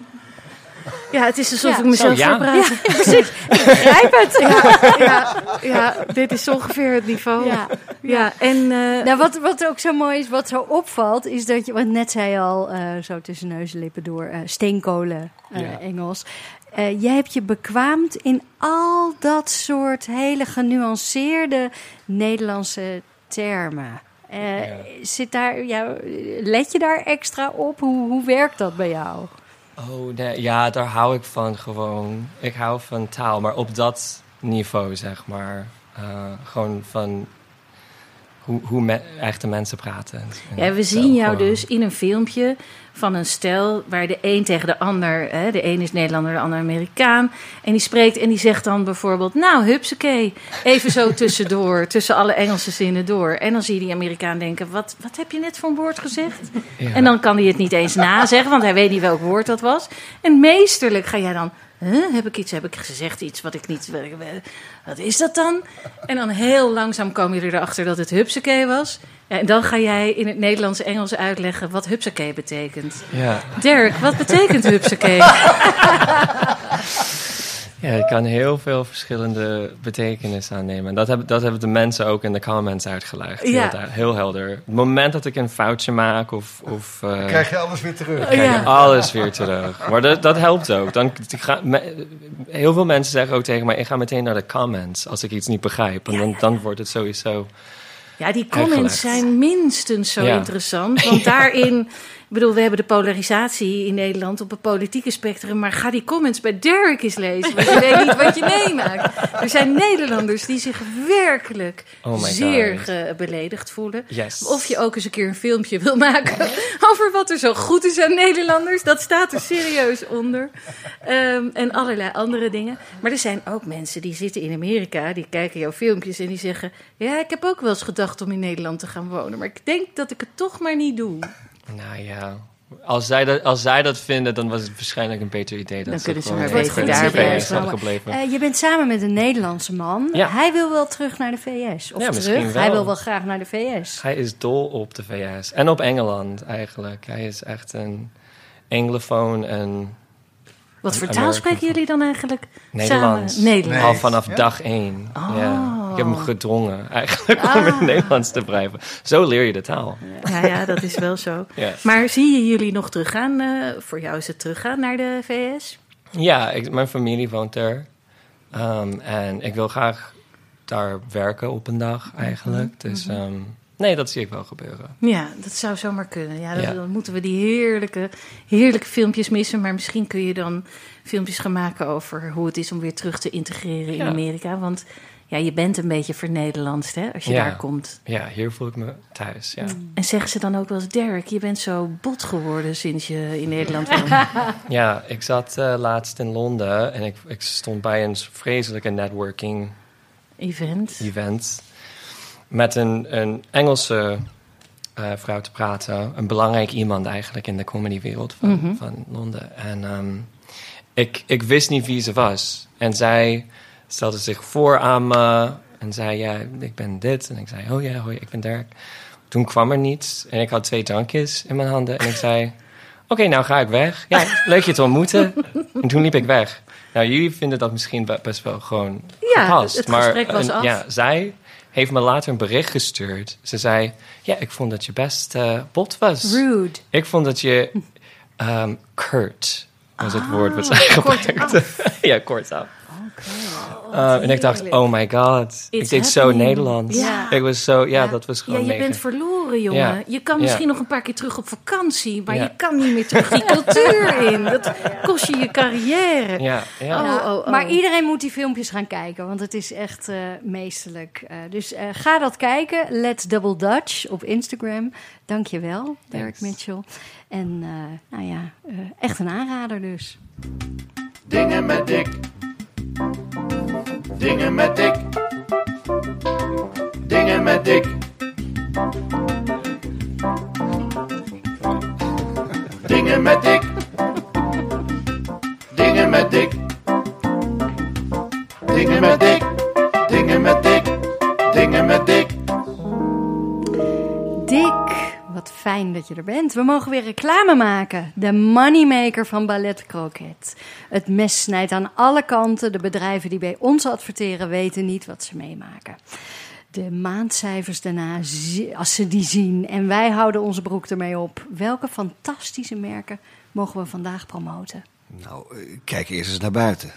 Ja, het is alsof Ja. ik mezelf Zo, ja. voorpraat. *laughs* Begrijp het? Ja, ja, ja, dit is ongeveer het niveau. Ja. Ja, en eh, Nou, wat, wat ook zo mooi is, wat zo opvalt, is dat je, want net zei je al, eh, zo tussen neus en lippen door, eh, steenkolen eh, Ja. Engels. Eh, jij hebt je bekwaamd in al dat soort hele genuanceerde Nederlandse termen. Eh, Ja. zit daar, ja, let je daar extra op? Hoe, hoe werkt dat bij jou? Oh, nee, ja, daar hou ik van gewoon. Ik hou van taal, maar op dat niveau, zeg maar. Uh, gewoon van hoe, hoe me- echte mensen praten. ja, we zien jou gewoon. dus in een filmpje van een stel waar de een tegen de ander, hè, de een is Nederlander, de ander Amerikaan, en die spreekt en die zegt dan bijvoorbeeld, nou, hupsakee, even zo *laughs* tussendoor, tussen alle Engelse zinnen door. En dan zie je die Amerikaan denken, wat, wat heb je net voor een woord gezegd? Ja. En dan kan hij het niet eens nazeggen, want hij weet niet welk woord dat was. En meesterlijk ga jij dan. Huh, heb ik iets, heb ik gezegd iets wat ik niet. Wat is dat dan? En dan heel langzaam kom je erachter dat het hupsakee was. Ja, en dan ga jij in het Nederlands Engels uitleggen wat hupsakee betekent. Ja. Dirk, wat betekent hupsakee? *laughs* ja, het kan heel veel verschillende betekenissen aannemen. En dat, heb, dat hebben de mensen ook in de comments uitgelegd. Heel, Ja. da- heel helder. Het moment dat ik een foutje maak of... of eh, Krijg je alles weer terug. krijg je Ja. alles weer terug. Maar dat, dat helpt ook. Dan, ik ga, me- heel veel mensen zeggen ook tegen mij... ik ga meteen naar de comments als ik iets niet begrijp. En dan, dan wordt het sowieso... Ja, die comments Uitgelegd. zijn minstens zo Ja. interessant. *laughs* Want daarin, ik bedoel, we hebben de polarisatie in Nederland op het politieke spectrum. Maar ga die comments bij Derek eens lezen. Want je weet niet wat je meemaakt. Er zijn Nederlanders die zich werkelijk Oh zeer God. beledigd voelen. Yes. Of je ook eens een keer een filmpje wil maken *laughs* over wat er zo goed is aan Nederlanders. Dat staat er serieus onder. Ehm, en allerlei andere dingen. Maar er zijn ook mensen die zitten in Amerika, die kijken jouw filmpjes en die zeggen: Ja, ik heb ook wel eens gedacht om in Nederland te gaan wonen. Maar ik denk dat ik het toch maar niet doe. Nou ja, als zij, dat, als zij dat vinden, dan was het waarschijnlijk een beter idee. Dan dat kunnen ze maar beter de daar VS gebleven. Eh, je bent samen met een Nederlandse man. Ja. Hij wil wel terug naar de VS. Of Ja, terug. wel. Hij wil wel graag naar de VS. Hij is dol op de VS. En op Engeland eigenlijk. Hij is echt een anglofoon en Wat voor taal spreken jullie dan eigenlijk? Nederlands. Samen? Nederlands. al vanaf Ja? dag één. Oh, Ja. Heb hem gedrongen eigenlijk om in het Nederlands te blijven. Zo leer je de taal. Ja, ja, dat is wel zo. *laughs* Ja, Maar zie je jullie nog teruggaan? eh, voor jou is het teruggaan naar de VS? ja ik, mijn familie woont er. Ehm, en ik wil graag daar werken op een dag eigenlijk. Dus ehm, nee, dat zie ik wel gebeuren. Ja, dat zou zomaar kunnen. Ja, dan, Ja. dan moeten we die heerlijke, heerlijke filmpjes missen. Maar misschien kun je dan filmpjes gaan maken over hoe het is om weer terug te integreren in Ja. Amerika. Want ja, je bent een beetje vernederlandst hè, als je Ja. daar komt. Ja, hier voel ik me thuis. Ja, En zeggen ze dan ook wel eens, Derek, je bent zo bot geworden sinds je in Nederland woont. *laughs* ja ik zat eh, laatst in Londen en ik, ik stond bij een vreselijke networking Event. event met een, een Engelse eh, vrouw te praten. Een belangrijk iemand eigenlijk in de comedywereld van, Mhm. van Londen. En ehm, ik, ik wist niet wie ze was. En zij stelde zich voor aan me en zei, ja, ik ben dit. En ik zei, oh ja, hoi, ik ben Dirk. Toen kwam er niets en ik had twee drankjes in mijn handen. En ik *laughs* zei, oké, nou ga ik weg. Ja, leuk je te ontmoeten. En toen liep ik weg. Nou, jullie vinden dat misschien be- best wel gewoon Ja, gepast. het maar was af. Ja, zij heeft me later een bericht gestuurd. Ze zei, ja, ik vond dat je best eh, bot was. Rude. Ik vond dat je curt was het woord wat zij Ah, kort gebruikte. *laughs* ja, kort af. Uh, en ik dacht, oh my god. ik It's deed zo. Nederlands. Ja. Ik was zo, ja, Ja. dat was Ja, gewoon je mega. bent verloren, jongen. Ja. Je kan Ja. misschien nog een paar keer terug op vakantie, maar Ja. je kan niet meer terug die *laughs* cultuur in. Dat kost je je carrière. Ja, ja. Oh, Ja, oh, oh. Maar iedereen moet die filmpjes gaan kijken, want het is echt eh, meesterlijk. Eh, dus eh, ga dat kijken. Let's Double Dutch op Instagram. Dank je wel, Derek. Mitchell. En eh, nou ja, eh, echt een aanrader dus. Dingen met dik. Dingen met dik. Dingen met dik. Dingen met dik. Dingen met dik. Dingen met dik. Fijn dat je er bent. We mogen weer reclame maken. De moneymaker van Ballet Croquet. Het mes snijdt aan alle kanten. De bedrijven die bij ons adverteren weten niet wat ze meemaken. De maandcijfers daarna, als ze die zien en wij houden onze broek ermee op. Welke fantastische merken mogen we vandaag promoten? Nou, eh, kijk eerst eens naar buiten.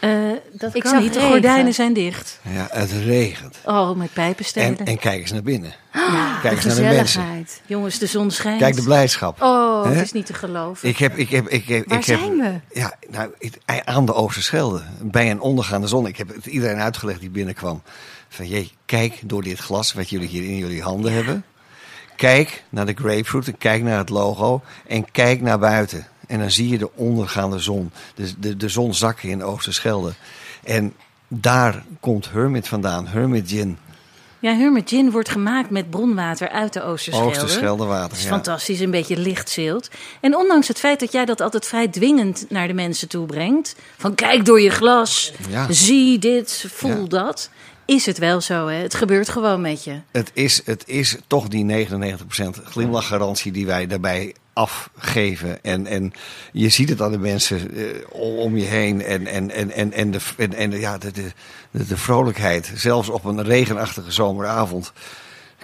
Eh, dat Ik kan zag niet, de gordijnen zijn dicht. Ja, het regent. Oh, met pijpenstelen. En, en kijk eens naar binnen. Ja, Kijk eens naar de gezelligheid. Jongens, de zon schijnt. Kijk de blijdschap. Oh, het is niet te geloven. Ik heb, ik heb, ik heb, Waar ik heb, zijn we? Ja, nou, ik- aan de Oosterschelde. Bij een ondergaande zon. Ik heb het iedereen uitgelegd die binnenkwam. Van, jee, kijk door dit glas wat jullie hier in jullie handen hebben. Kijk naar de grapefruit en kijk naar het logo. En kijk naar buiten. En dan zie je de ondergaande zon. De, de, de zon zakken in de Oosterschelde. En daar komt Hermit vandaan. Hermit Gin. Ja, Hermit Gin wordt gemaakt met bronwater uit de Oosterschelde. Oosterscheldewater. Dat is ja. fantastisch, een beetje lichtzilt. En ondanks het feit dat jij dat altijd vrij dwingend naar de mensen toe brengt... van kijk door je glas, Ja. zie dit, voel Ja. dat... is het wel zo, hè? Het gebeurt gewoon met je. Het is, het is toch die 99% glimlachgarantie die wij daarbij afgeven. En, en je ziet het aan de mensen eh, om je heen. En, en, en, en, en, de, en, en ja, de, de, de vrolijkheid. Zelfs op een regenachtige zomeravond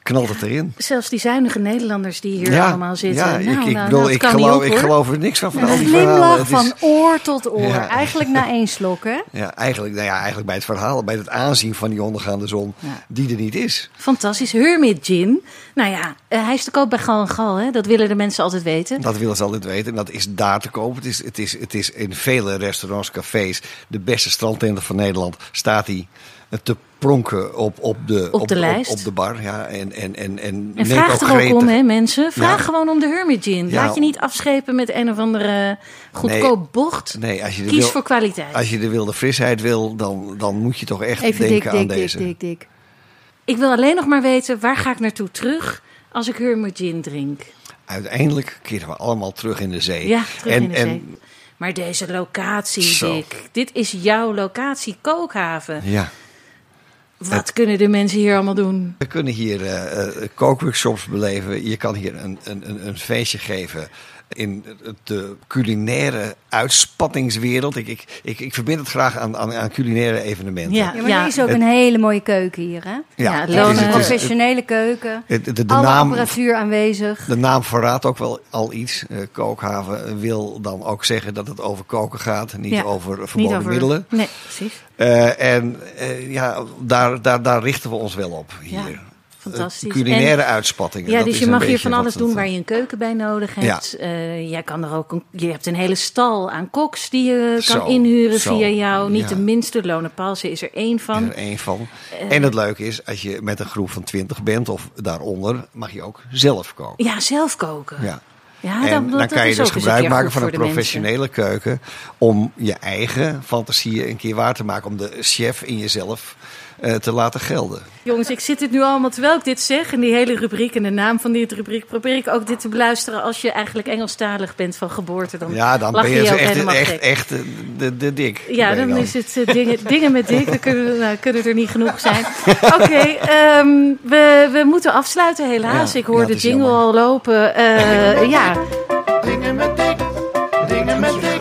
knalt het erin. Zelfs die zuinige Nederlanders die hier allemaal zitten. Ja, nou, ik, ik, nou, bedoel, ik, geloof, op, ik geloof er niks van. van al Een die glimlach van oor tot oor. Ja. Eigenlijk na één slok, hè? *laughs* ja, eigenlijk, nou ja, eigenlijk bij het verhaal, bij het aanzien van die ondergaande zon, die er niet is. Fantastisch. Hermit Gin. Nou ja, eh, hij is te koop bij Gal en Gal, hè? Dat willen de mensen altijd weten. Dat willen ze altijd weten. En dat is daar te kopen. Het is, het is, het is in vele restaurants, cafés, de beste strandtenten van Nederland, staat hij te pronken op, op, de, Op de lijst. Op, de bar. Ja, en, en, en, en, En vraag er ook om, hè, mensen. Vraag Ja. gewoon om de Hermit Gin. Ja. Laat je niet afschepen met een of andere goedkoop bocht. Nee, als je, de Kies wil- voor kwaliteit. als je de wilde frisheid wil, dan, dan moet je toch echt Even denken dik, aan dik, deze. dik, dik. Ik wil alleen nog maar weten, waar ga ik naartoe terug als ik Hermit Gin drink? Uiteindelijk keren we allemaal terug in de zee. Ja, terug en, in de en, zee. Maar deze locatie, Zo. Dick. Dit is jouw locatie, Kookhaven. Ja. Wat kunnen de mensen hier allemaal doen? We kunnen hier eh, kookworkshops beleven. Je kan hier een, een, een, een feestje geven. In de culinaire uitspattingswereld. Ik, ik, ik, ik verbind het graag aan, aan, aan culinaire evenementen. Ja, Ja, maar er is ook Het- een hele mooie keuken hier, hè? Ja, het is- het het- professionele keuken. het- de, de Alle naam, apparatuur aanwezig. de naam verraadt ook wel al iets. Eh, kookhaven wil dan ook zeggen dat het over koken gaat, niet Ja, over Niet verboden over... middelen. Nee, precies. Eh, en eh, ja, daar, daar, daar richten we ons wel op hier. Ja, fantastisch. Eh, culinaire uitspattingen. Ja, dat dus is je mag hier van alles doen eh, waar je een keuken bij nodig hebt. Eh, jij kan er ook een, je hebt een hele stal aan koks die je kan inhuren zo, via jou. Niet ja. de minste. Lone Palsen is er één van. is er één van. Eh. en het leuke is, als je met een groep van twintig bent of daaronder, mag je ook zelf koken. Ja, zelf koken. Ja. Ja, en dan kan je dus gebruik maken van een professionele keuken om je eigen fantasieën een keer waar te maken. Om de chef in jezelf eh, te laten gelden. Jongens, ik zit dit nu allemaal, terwijl ik dit zeg, en die hele rubriek en de naam van die rubriek, probeer ik ook dit te beluisteren als je eigenlijk Engelstalig bent van geboorte. Dan Ja, dan lach ben je je je ook echt, helemaal echt, echt eh, de, de dik. Ja, dan is het eh, dingen, *laughs* dingen met dik. Dan kunnen, nou, kunnen er niet genoeg zijn. *laughs* Oké, ehm, we, we moeten afsluiten helaas. Ja, ik hoor ja, de jingle jammer. al lopen. Eh, ja, Dingen met dik, dingen met dik.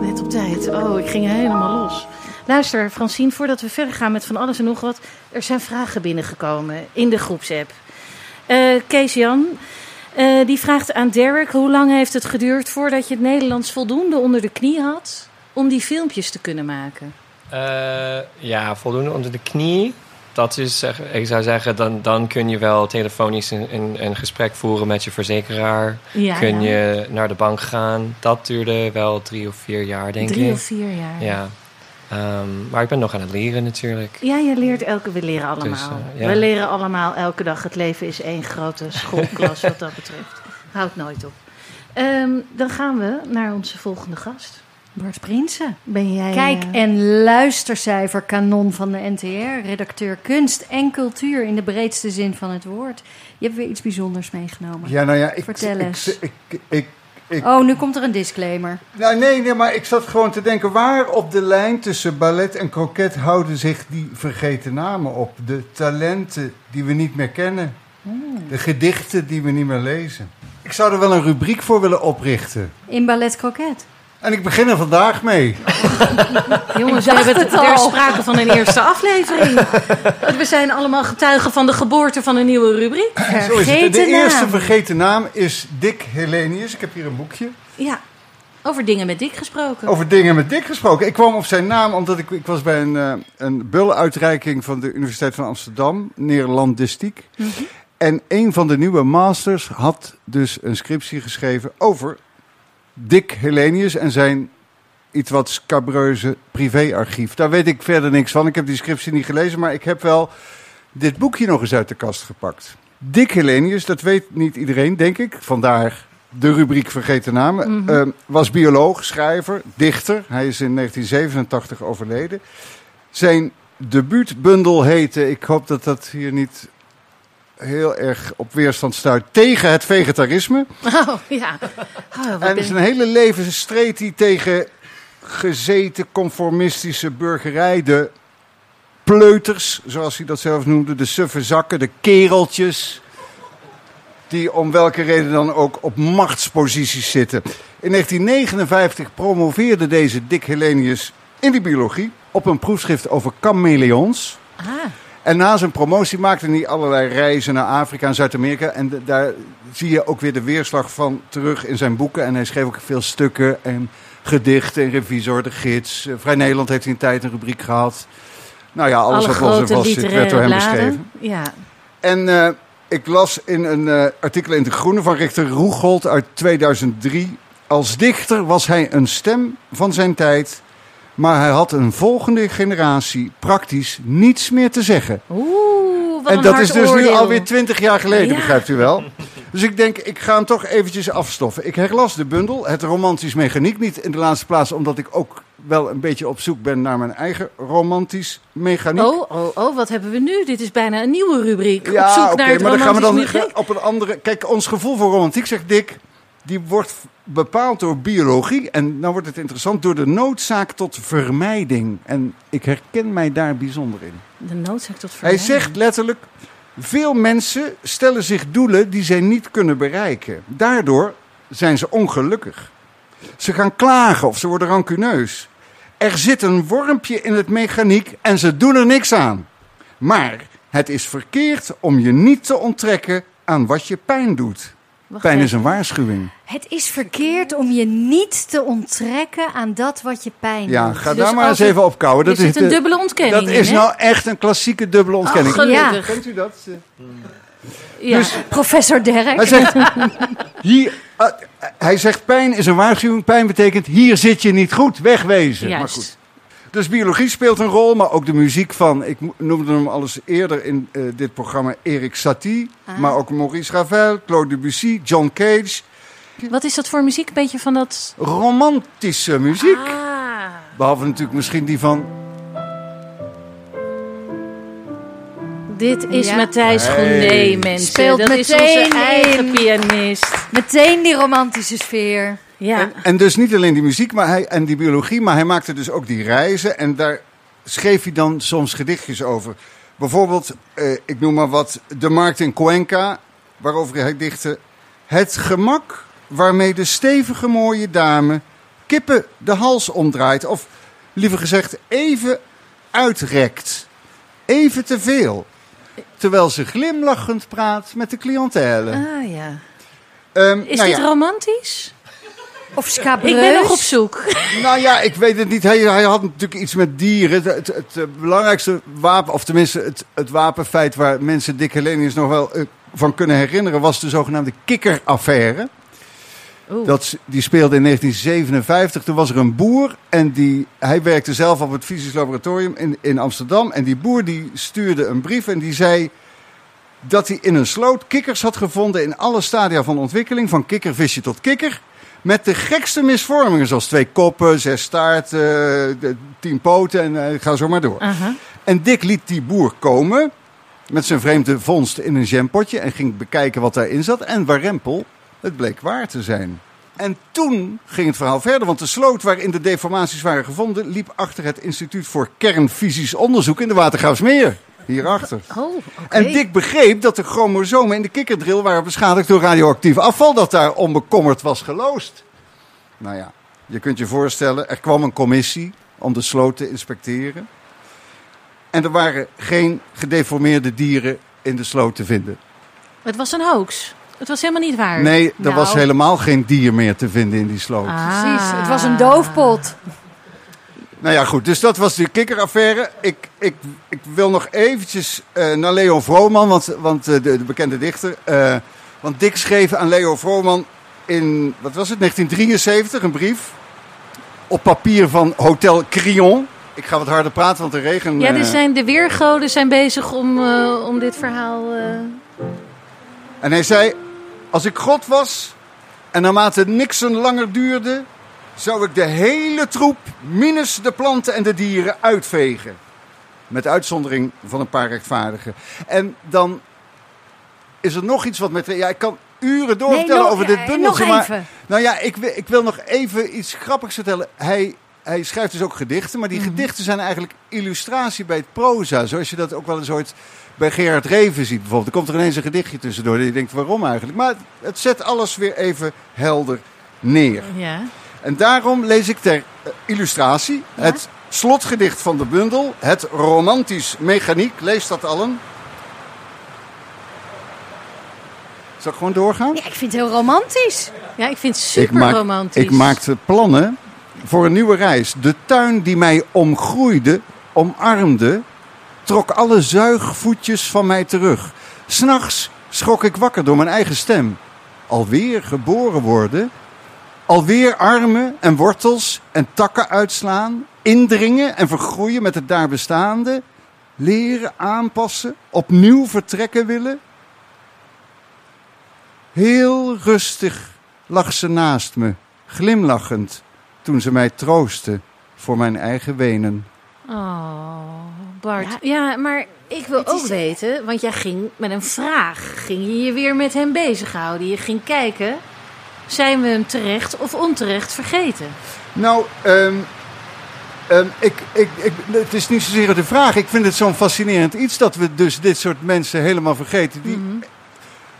Net op tijd. Oh, ik ging helemaal los. Luister, Francine, voordat we verder gaan met van alles en nog wat. Er zijn vragen binnengekomen in de groepsapp. Eh Kees Jan, eh, die vraagt aan Derek... hoe lang heeft het geduurd voordat je het Nederlands voldoende onder de knie had... om die filmpjes te kunnen maken? Eh, ja, voldoende onder de knie. Dat is, ik zou zeggen, dan, dan kun je wel telefonisch een, een, een gesprek voeren met je verzekeraar. Ja, kun ja. je naar de bank gaan. Dat duurde wel drie of vier jaar, denk Drie ik. of vier jaar. Ja. Ehm, maar ik ben nog aan het leren natuurlijk. Ja, je leert elke... We leren allemaal. Dus, eh, ja. We leren allemaal elke dag. Het leven is één grote schoolklas *laughs* wat dat betreft. Houdt nooit op. Ehm, dan gaan we naar onze volgende gast. Bart Prinsen. Ben jij... Kijk- eh, en luistercijfer kanon van de NTR. Redacteur kunst en cultuur in de breedste zin van het woord. Je hebt weer iets bijzonders meegenomen. Ja, nou ja, ik, Vertel ik, eens. ik, ik, ik, ik- Oh, nu komt er een disclaimer. nou, nee, nee, maar ik zat gewoon te denken, waar op de lijn tussen ballet en kroket houden zich die vergeten namen op? De talenten die we niet meer kennen. De gedichten die we niet meer lezen. Ik zou er wel een rubriek voor willen oprichten. In Ballet Croquet. En ik begin er vandaag mee. *laughs* Jongens, we hebben het, er is sprake van een eerste aflevering. We zijn allemaal getuigen van de geboorte van een nieuwe rubriek. Het. De Vergeten eerste vergeten naam is Dick Helenius. Ik heb hier een boekje. Ja, over dingen met Dick gesproken. Over dingen met Dick gesproken. Ik kwam op zijn naam omdat ik, ik was bij een, eh, een bullenuitreiking van de Universiteit van Amsterdam, Nederlandistiek. En een van de nieuwe masters had dus een scriptie geschreven over Dick Helenius en zijn iets wat scabreuze privéarchief. Daar weet ik verder niks van. Ik heb die scriptie niet gelezen, maar ik heb wel dit boekje nog eens uit de kast gepakt. Dick Helenius, dat weet niet iedereen, denk ik. Vandaar de rubriek Vergeten Namen. Eh, was bioloog, schrijver, dichter. Hij is in 1987 overleden. Zijn debuutbundel heette, ik hoop dat dat hier niet heel erg op weerstand stuit, tegen het vegetarisme. Oh, ja. Oh, En zijn hele leven streed hij tegen gezeten conformistische burgerij. De pleuters, zoals hij dat zelf noemde. De suffe zakken, de kereltjes. Die om welke reden dan ook op machtsposities zitten. In 1959 promoveerde deze Dick Helenius in de biologie. Op een proefschrift over chameleons. Ah, En na zijn promotie maakte hij allerlei reizen naar Afrika en Zuid-Amerika. En de- daar zie je ook weer de weerslag van terug in zijn boeken. En hij schreef ook veel stukken en gedichten. En Revisor, de Gids. Eh, Vrij Nederland heeft hij een tijd een rubriek gehad. Nou ja, alles alle wat vast zit, werd door hem bladen. beschreven. Ja. En eh, ik las in een eh, artikel in De Groene van Richter Roegold uit 2003. Als dichter was hij een stem van zijn tijd. Maar hij had een volgende generatie praktisch niets meer te zeggen. Oeh, wat En dat is dus nu oordeel. alweer twintig jaar geleden, Ja. begrijpt u wel. Dus ik denk, ik ga hem toch eventjes afstoffen. Ik herlas de bundel, het romantisch mechaniek. Niet in de laatste plaats, omdat ik ook wel een beetje op zoek ben naar mijn eigen romantisch mechaniek. Oh, oh, oh, wat hebben we nu? Dit is bijna een nieuwe rubriek. ja, op zoek oké, naar het maar dan gaan we dan mechaniek. op een andere... Kijk, ons gevoel voor romantiek, zegt Dick, die wordt bepaald door biologie. En dan wordt het interessant door de noodzaak tot vermijding. En ik herken mij daar bijzonder in. De noodzaak tot Hij vermijding. zegt letterlijk: veel mensen stellen zich doelen die zij niet kunnen bereiken. Daardoor zijn ze ongelukkig. Ze gaan klagen of ze worden rancuneus. Er zit een wormpje in het mechaniek en ze doen er niks aan. Maar het is verkeerd om je niet te onttrekken aan wat je pijn doet. Wacht Pijn is een waarschuwing. Het is verkeerd om je niet te onttrekken aan dat wat je pijn Ja, doet. ga Dus daar maar eens even op kouwen. Er Dat zit is een dubbele ontkenning Dat is nou echt een klassieke dubbele ontkenning. Oh, gelukkig. Kent u dat? Ja. Dus Professor Derk. hij zegt, *laughs* hier, eh, hij zegt pijn is een waarschuwing. Pijn betekent hier zit je niet goed, wegwezen. Maar goed. Dus biologie speelt een rol, maar ook de muziek van, ik noemde hem al eens eerder in eh, dit programma, Erik Satie. Ah. Maar ook Maurice Ravel, Claude Debussy, John Cage. Wat is dat voor muziek? Een beetje van dat... Romantische muziek. Ah. Behalve natuurlijk misschien die van... Dit is Ja. Matthijs Hey. Gournay, mensen. Speelt dat is meteen onze eigen in. pianist. Meteen die romantische sfeer. Ja. En, en dus niet alleen die muziek maar hij, en die biologie, maar hij maakte dus ook die reizen. En daar schreef hij dan soms gedichtjes over. Bijvoorbeeld, eh, ik noem maar wat, De Markt in Cuenca, waarover hij dichtte... Het gemak waarmee de stevige mooie dame kippen de hals omdraait. Of liever gezegd, even uitrekt. Even te veel. Terwijl ze glimlachend praat met de cliëntele. Ah ja. Ehm, Is nou dit ja. romantisch? Of scabreus. Ik ben nog op zoek. Nou ja, ik weet het niet. Hij, hij had natuurlijk iets met dieren. Het, het, het, eh, belangrijkste wapen, of tenminste het, het wapenfeit waar mensen Dick Helenius nog wel eh, van kunnen herinneren, was de zogenaamde kikkeraffaire. Oeh. Dat, die speelde in 1957. Toen was er een boer en die, hij werkte zelf op het fysisch laboratorium in, in Amsterdam. En die boer die stuurde een brief en die zei dat hij in een sloot kikkers had gevonden in alle stadia van ontwikkeling, van kikkervisje tot kikker. Met de gekste misvormingen, zoals twee koppen, zes staarten, tien poten en eh, ga zo maar door. En Dick liet die boer komen met zijn vreemde vondst in een jampotje en ging bekijken wat daarin zat. En warempel, het bleek waar te zijn. En toen ging het verhaal verder, want de sloot waarin de deformaties waren gevonden liep achter het Instituut voor Kernfysisch Onderzoek in de Watergraafsmeer. Hierachter. Oh, oké. En Dick begreep dat de chromosomen in de kikkerdril waren beschadigd door radioactief afval dat daar onbekommerd was geloosd. Nou ja, je kunt je voorstellen, er kwam een commissie om de sloot te inspecteren. En er waren geen gedeformeerde dieren in de sloot te vinden. Het was een hoax. Het was helemaal niet waar. Nee, er Nou. was helemaal geen dier meer te vinden in die sloot. Ah. Precies, het was een doofpot. Nou ja, goed. Dus dat was de kikkeraffaire. Ik, ik, ik wil nog eventjes eh, naar Leo Vrooman, want, want eh, de, de bekende dichter. eh, want Dick schreef aan Leo Vrooman in, wat was het, 1973, een brief. Op papier van Hotel Crillon. Ik ga wat harder praten, want de regen... Ja, zijn, de weergoden zijn bezig om, om dit verhaal... En hij zei, als ik God was en naarmate Nixon langer duurde, zou ik de hele troep, minus de planten en de dieren, uitvegen. Met uitzondering van een paar rechtvaardigen. En dan is er nog iets wat met... Ja, ik kan uren doorvertellen over dit eh, bundeltje, nog maar... Nou ja, ik, wil- ik wil nog even iets grappigs vertellen. Hij, hij schrijft dus ook gedichten, maar die Mhm. gedichten zijn eigenlijk illustratie bij het proza. Zoals je dat ook wel eens ooit bij Gerard Reven ziet bijvoorbeeld. Er komt er ineens een gedichtje tussendoor. En je denkt, waarom eigenlijk? Maar het, het zet alles weer even helder neer. ja. En daarom lees ik ter eh, illustratie het slotgedicht van de bundel. Het romantisch mechaniek. Lees dat allen. Zal ik gewoon doorgaan? Ja, ik vind het heel romantisch. ja, ik vind het super ik maak, romantisch. Ik maakte plannen voor een nieuwe reis. De tuin die mij omgroeide, omarmde, trok alle zuigvoetjes van mij terug. S'nachts schrok ik wakker door mijn eigen stem. Alweer geboren worden, alweer armen en wortels en takken uitslaan, indringen en vergroeien met het daar bestaande, leren aanpassen, opnieuw vertrekken willen. Heel rustig lag ze naast me, glimlachend, toen ze mij troostte voor mijn eigen wenen. Oh, Bart. Ja, maar ik wil ook weten, want jij ging met een vraag. Ging je je weer met hem bezighouden? Je ging kijken, zijn we hem terecht of onterecht vergeten? Nou, ehm, ehm, ik, ik, ik, het is niet zozeer de vraag. Ik vind het zo'n fascinerend iets dat we dus dit soort mensen helemaal vergeten. Die,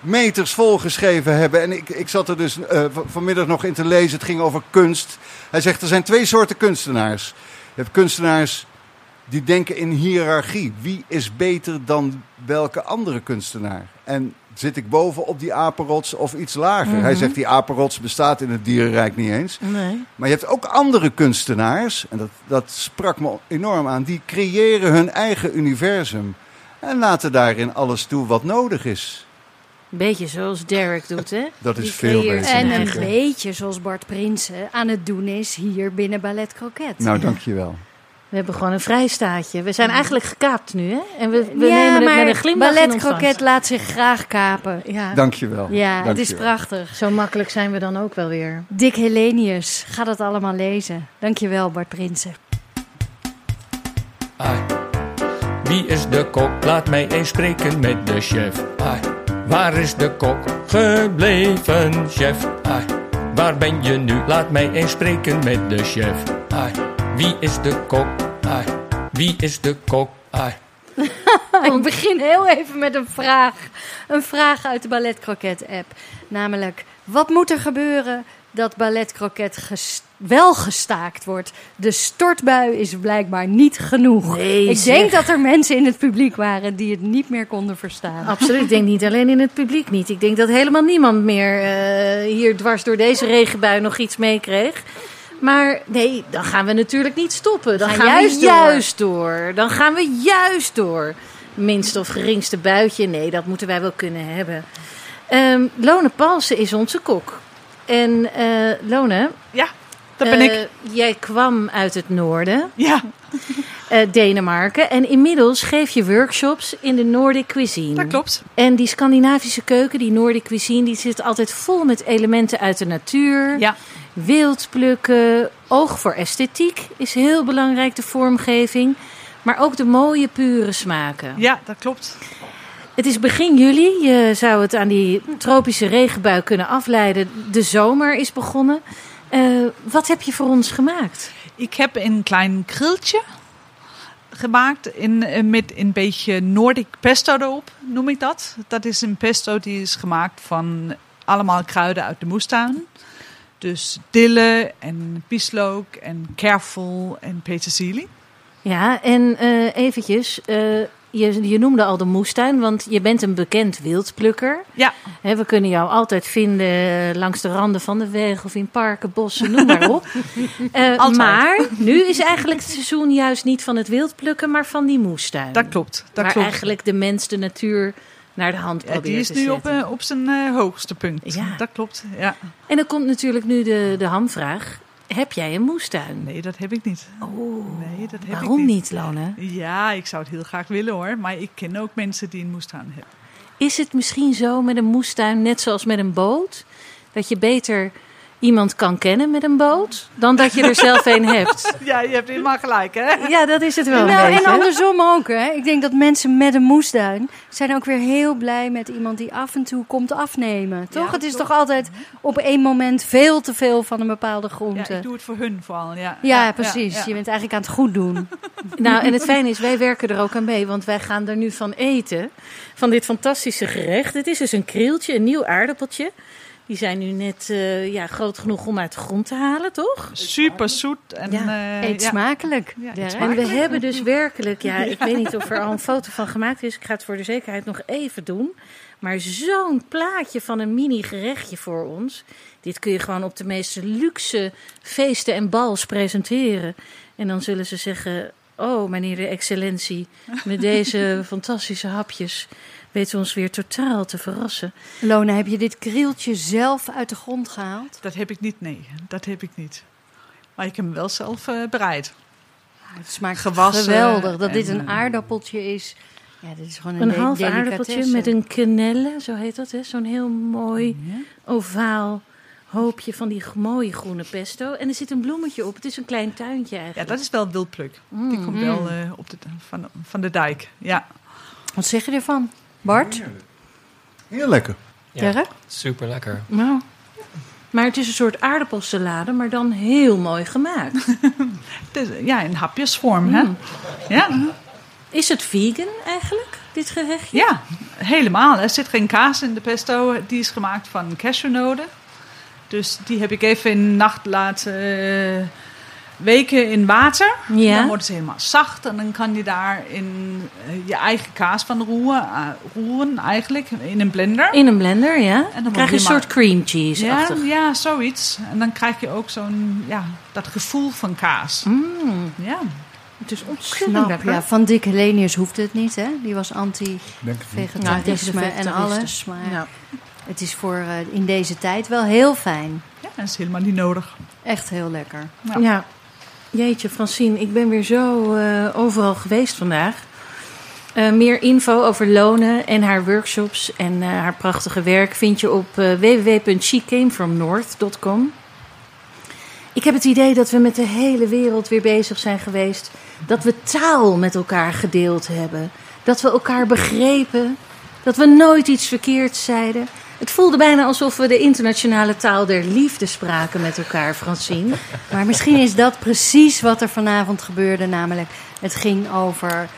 meters volgeschreven hebben. En ik, ik zat er dus eh, vanmiddag nog in te lezen. Het ging over kunst. Hij zegt er zijn twee soorten kunstenaars. Je hebt kunstenaars die denken in hiërarchie. Wie is beter dan welke andere kunstenaar? En zit ik boven op die apenrots of iets lager? Hij zegt die apenrots bestaat in het dierenrijk niet eens. Nee. Maar je hebt ook andere kunstenaars, en dat, dat sprak me enorm aan, die creëren hun eigen universum. En laten daarin alles toe wat nodig is. Beetje zoals Derek doet, hè? *laughs* Dat is Die veel beter. En een beetje zoals Bart Prinsen aan het doen is hier binnen Ballet Croquet. Nou, dankjewel. We hebben gewoon een vrijstaatje. We zijn eigenlijk gekaapt nu, hè? En we, we ja, nemen het maar met een glimlach Ballet. Croquet laat zich graag kapen. Ja, Dankjewel. Ja, het is prachtig. zo makkelijk zijn we dan ook wel weer. Dick Helenius, ga dat allemaal lezen. Dankjewel Bart Prinsen. Ai. Wie is de kok? Laat mij eens spreken met de chef. Ai. Waar is de kok gebleven, chef? Ai. Waar ben je nu? Laat mij eens spreken met de chef. Ai. Wie is de kok? Ai. Wie is de kok? Ai. *laughs* Ik begin heel even met een vraag. Een vraag uit de Ballet Croquet app. Namelijk, wat moet er gebeuren dat Ballet Croquet wel gestaakt wordt? De stortbui is blijkbaar niet genoeg. Nee, Ik zeg. denk dat er mensen in het publiek waren die het niet meer konden verstaan. Absoluut. Ik denk niet alleen in het publiek niet. Ik denk dat helemaal niemand meer eh, hier dwars door deze regenbui nog iets meekreeg. Maar nee, dan gaan we natuurlijk niet stoppen. Dan Gaan gaan, juist we juist door. Dan gaan we juist door. Minste of geringste buitje, nee, dat moeten wij wel kunnen hebben. Ehm, Lone Palsen is onze kok. En eh, Lone, Ja, dat ben eh, ik. jij kwam uit het noorden, Ja, *laughs* eh, Denemarken. En inmiddels geef je workshops in de Nordic cuisine. dat klopt. En die Scandinavische keuken, die Nordic cuisine, die zit altijd vol met elementen uit de natuur. Ja, Wild plukken, oog voor esthetiek is heel belangrijk, de vormgeving. Maar ook de mooie, pure smaken. ja dat klopt. Het is begin juli. Je zou het aan die tropische regenbui kunnen afleiden. De zomer is begonnen. Eh, wat heb je voor ons gemaakt? Ik heb een klein grilltje gemaakt in, eh, met een beetje Nordic pesto erop, noem ik dat. Dat is een pesto die is gemaakt van allemaal kruiden uit de moestuin. Dus dille en bieslook en kervel en petersilie. Ja, en eh eventjes, eh, je, je noemde al de moestuin, want je bent een bekend wildplukker. Ja, we kunnen jou altijd vinden langs de randen van de weg of in parken, bossen, noem maar op. *laughs* Eh, maar nu is eigenlijk het seizoen juist niet van het wildplukken, maar van die moestuin. dat klopt. Dat klopt. eigenlijk de mens de natuur naar de hand Ja, probeert die is nu op, eh, op zijn eh, hoogste punt. Ja. Dat klopt. Ja. En dan komt natuurlijk nu de, de hamvraag. Heb jij een moestuin? Nee, dat heb ik niet. Oh, Nee, dat heb waarom ik niet. niet, Lone? Ja, ik zou het heel graag willen hoor. Maar ik ken ook mensen die een moestuin hebben. Is het misschien zo met een moestuin, net zoals met een boot, dat je beter iemand kan kennen met een boot dan dat je er zelf een hebt? *laughs* Ja, je hebt helemaal gelijk hè. Ja, dat is het wel. een Nou, en andersom ook. Hè. Ik denk dat mensen met een moestuin zijn ook weer heel blij met iemand die af en toe komt afnemen. Toch? Ja, het is toch altijd op één moment veel te veel van een bepaalde Ja, groente. ik doe het voor hun vooral. Ja, Ja, precies. ja. Je bent eigenlijk aan het goed doen. *laughs* Nou, en het fijne is, wij werken er ook aan mee, want wij gaan er nu van eten. Van dit fantastische gerecht. Het is dus een krieltje, een nieuw aardappeltje. Die zijn nu net eh, ja, groot genoeg om uit de grond te halen, toch? Super zoet. En, Ja, eh, Eet ja. smakelijk. Ja, eet. En we hebben dus werkelijk, ja, *laughs* ik weet niet of er al een foto van gemaakt is. Ik ga het voor de zekerheid nog even doen. Maar zo'n plaatje van een mini gerechtje voor ons. Dit kun je gewoon op de meest luxe feesten en bals presenteren. En dan zullen ze zeggen: Oh, meneer de excellentie, met *laughs* deze fantastische hapjes weet ons weer totaal te verrassen. Lona, heb je dit krieltje zelf uit de grond gehaald? Dat heb ik niet, nee. Dat heb ik niet. Maar ik heb hem wel zelf eh, bereid. Het smaakt Gewassen geweldig. Dat en, dit een eh, aardappeltje is. Ja, dit is gewoon een, Een half aardappeltje met een quenelle, zo heet dat, hè? Zo'n heel mooi ovaal hoopje van die mooie groene pesto. En er zit een bloemetje op. Het is een klein tuintje Ja, eigenlijk. dat is wel wildpluk. Die Mm. komt wel eh, op de, van, van de dijk. Ja. Wat zeg je ervan? Bart? Heel lekker. Ja, super lekker. Nou, maar het is een soort aardappelsalade, maar dan heel mooi gemaakt. *laughs* Het is- ja, in hapjesvorm. Hè? Mm. Ja. Is het vegan eigenlijk? dit gerechtje? Ja, helemaal. Er zit geen kaas in de pesto. Die is gemaakt van cashewnoten. Dus die heb ik even in de nacht laten eh, weken in water. Ja. Dan worden ze helemaal zacht. En dan kan je daar in eh, je eigen kaas van roeren, eh, roeren eigenlijk, in een blender. In een blender, ja. En dan krijg je een wordt soort cream cheese ja, ja, zoiets. En dan krijg je ook zo'n, ja, dat gevoel van kaas. Mm, Ja. het is ontzettend Knap. lekker. Ja, van Dick Helenius hoefde het niet, hè? Die was het anti-vegetarisme Nou, en alles. vegetaristen. Maar Ja. het is voor eh, in deze tijd wel heel fijn. ja, dat is helemaal niet nodig. Echt heel lekker. Ja. Ja. Jeetje, Francine, ik ben weer zo eh, overal geweest vandaag. Eh, meer info over Lone en haar workshops en eh, haar prachtige werk vind je op www.shecamefromnorth.com. Ik heb het idee dat we met de hele wereld weer bezig zijn geweest. Dat we taal met elkaar gedeeld hebben. Dat we elkaar begrepen. Dat we nooit iets verkeerds zeiden. Het voelde bijna alsof we de internationale taal der liefde spraken met elkaar, Francine. Maar misschien is dat precies wat er vanavond gebeurde. Namelijk, het ging over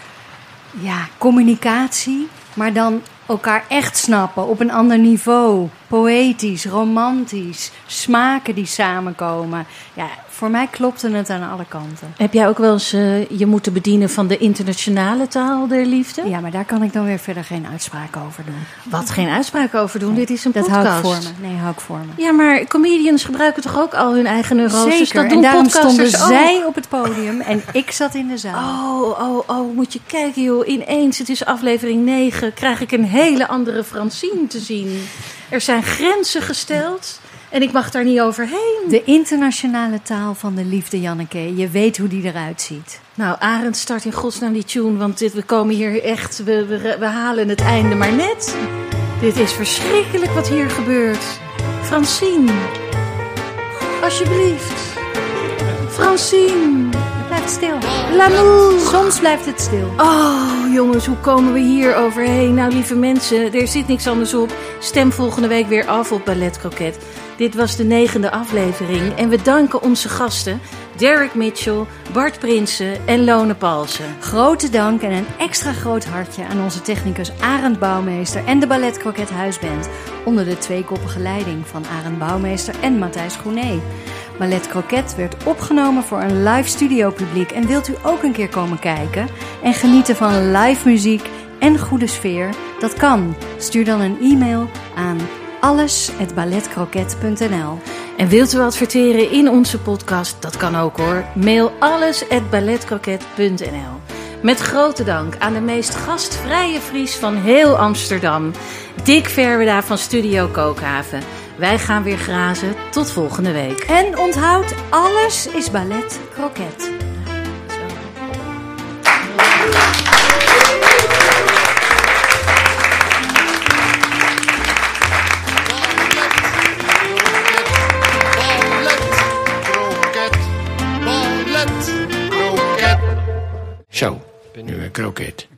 ja, communicatie, maar dan elkaar echt snappen op een ander niveau. Poëtisch, romantisch, smaken die samenkomen. Ja, voor mij klopte het aan alle kanten. Heb jij ook wel eens eh, je moeten bedienen van de internationale taal der liefde? Ja, maar daar kan ik dan weer verder geen uitspraak over doen. Wat geen uitspraak over doen, dit is een Dat podcast. hou ik voor me. Nee, hou ik voor me. Ja, maar comedians gebruiken toch ook al hun eigen neuroses? Zeker, Dat doen en daarom stonden ook. zij op het podium en ik zat in de zaal. Oh, oh, oh, moet je kijken joh. Ineens, het is aflevering 9, krijg ik een hele andere Francine te zien. Er zijn grenzen gesteld en ik mag daar niet overheen. De internationale taal van de liefde, Janneke. Je weet hoe die eruit ziet. Nou, Arend, start in godsnaam die tune, want dit, we komen hier echt, we, we, we halen het einde maar net. Dit is verschrikkelijk wat hier gebeurt. Francine, alsjeblieft. Francine, Blijf stil. l'amour. Soms blijft het stil. Oh, jongens, hoe komen we hier overheen? Nou, lieve mensen, er zit niks anders op. Stem volgende week weer af op Ballet Croquet. Dit was de negende aflevering en we danken onze gasten Derek Mitchell, Bart Prinsen en Lone Palsen. Grote dank en een extra groot hartje aan onze technicus Arend Bouwmeester en de Ballet Croquet Huisband. Onder de tweekoppige leiding van Arend Bouwmeester en Matthijs Groené. Ballet Croquet werd opgenomen voor een live studio publiek. En wilt u ook een keer komen kijken en genieten van live muziek en goede sfeer? Dat kan. Stuur dan een e-mail aan alles@balletcroquet.nl. En wilt u adverteren in onze podcast? Dat kan ook hoor. Mail alles at balletcroquet.nl. Met grote dank aan de meest gastvrije Fries van heel Amsterdam, Dick Verweda van Studio Kookhaven. Wij gaan weer grazen. Tot volgende week. En onthoud, alles is ballet croquet. Ballet, kroket.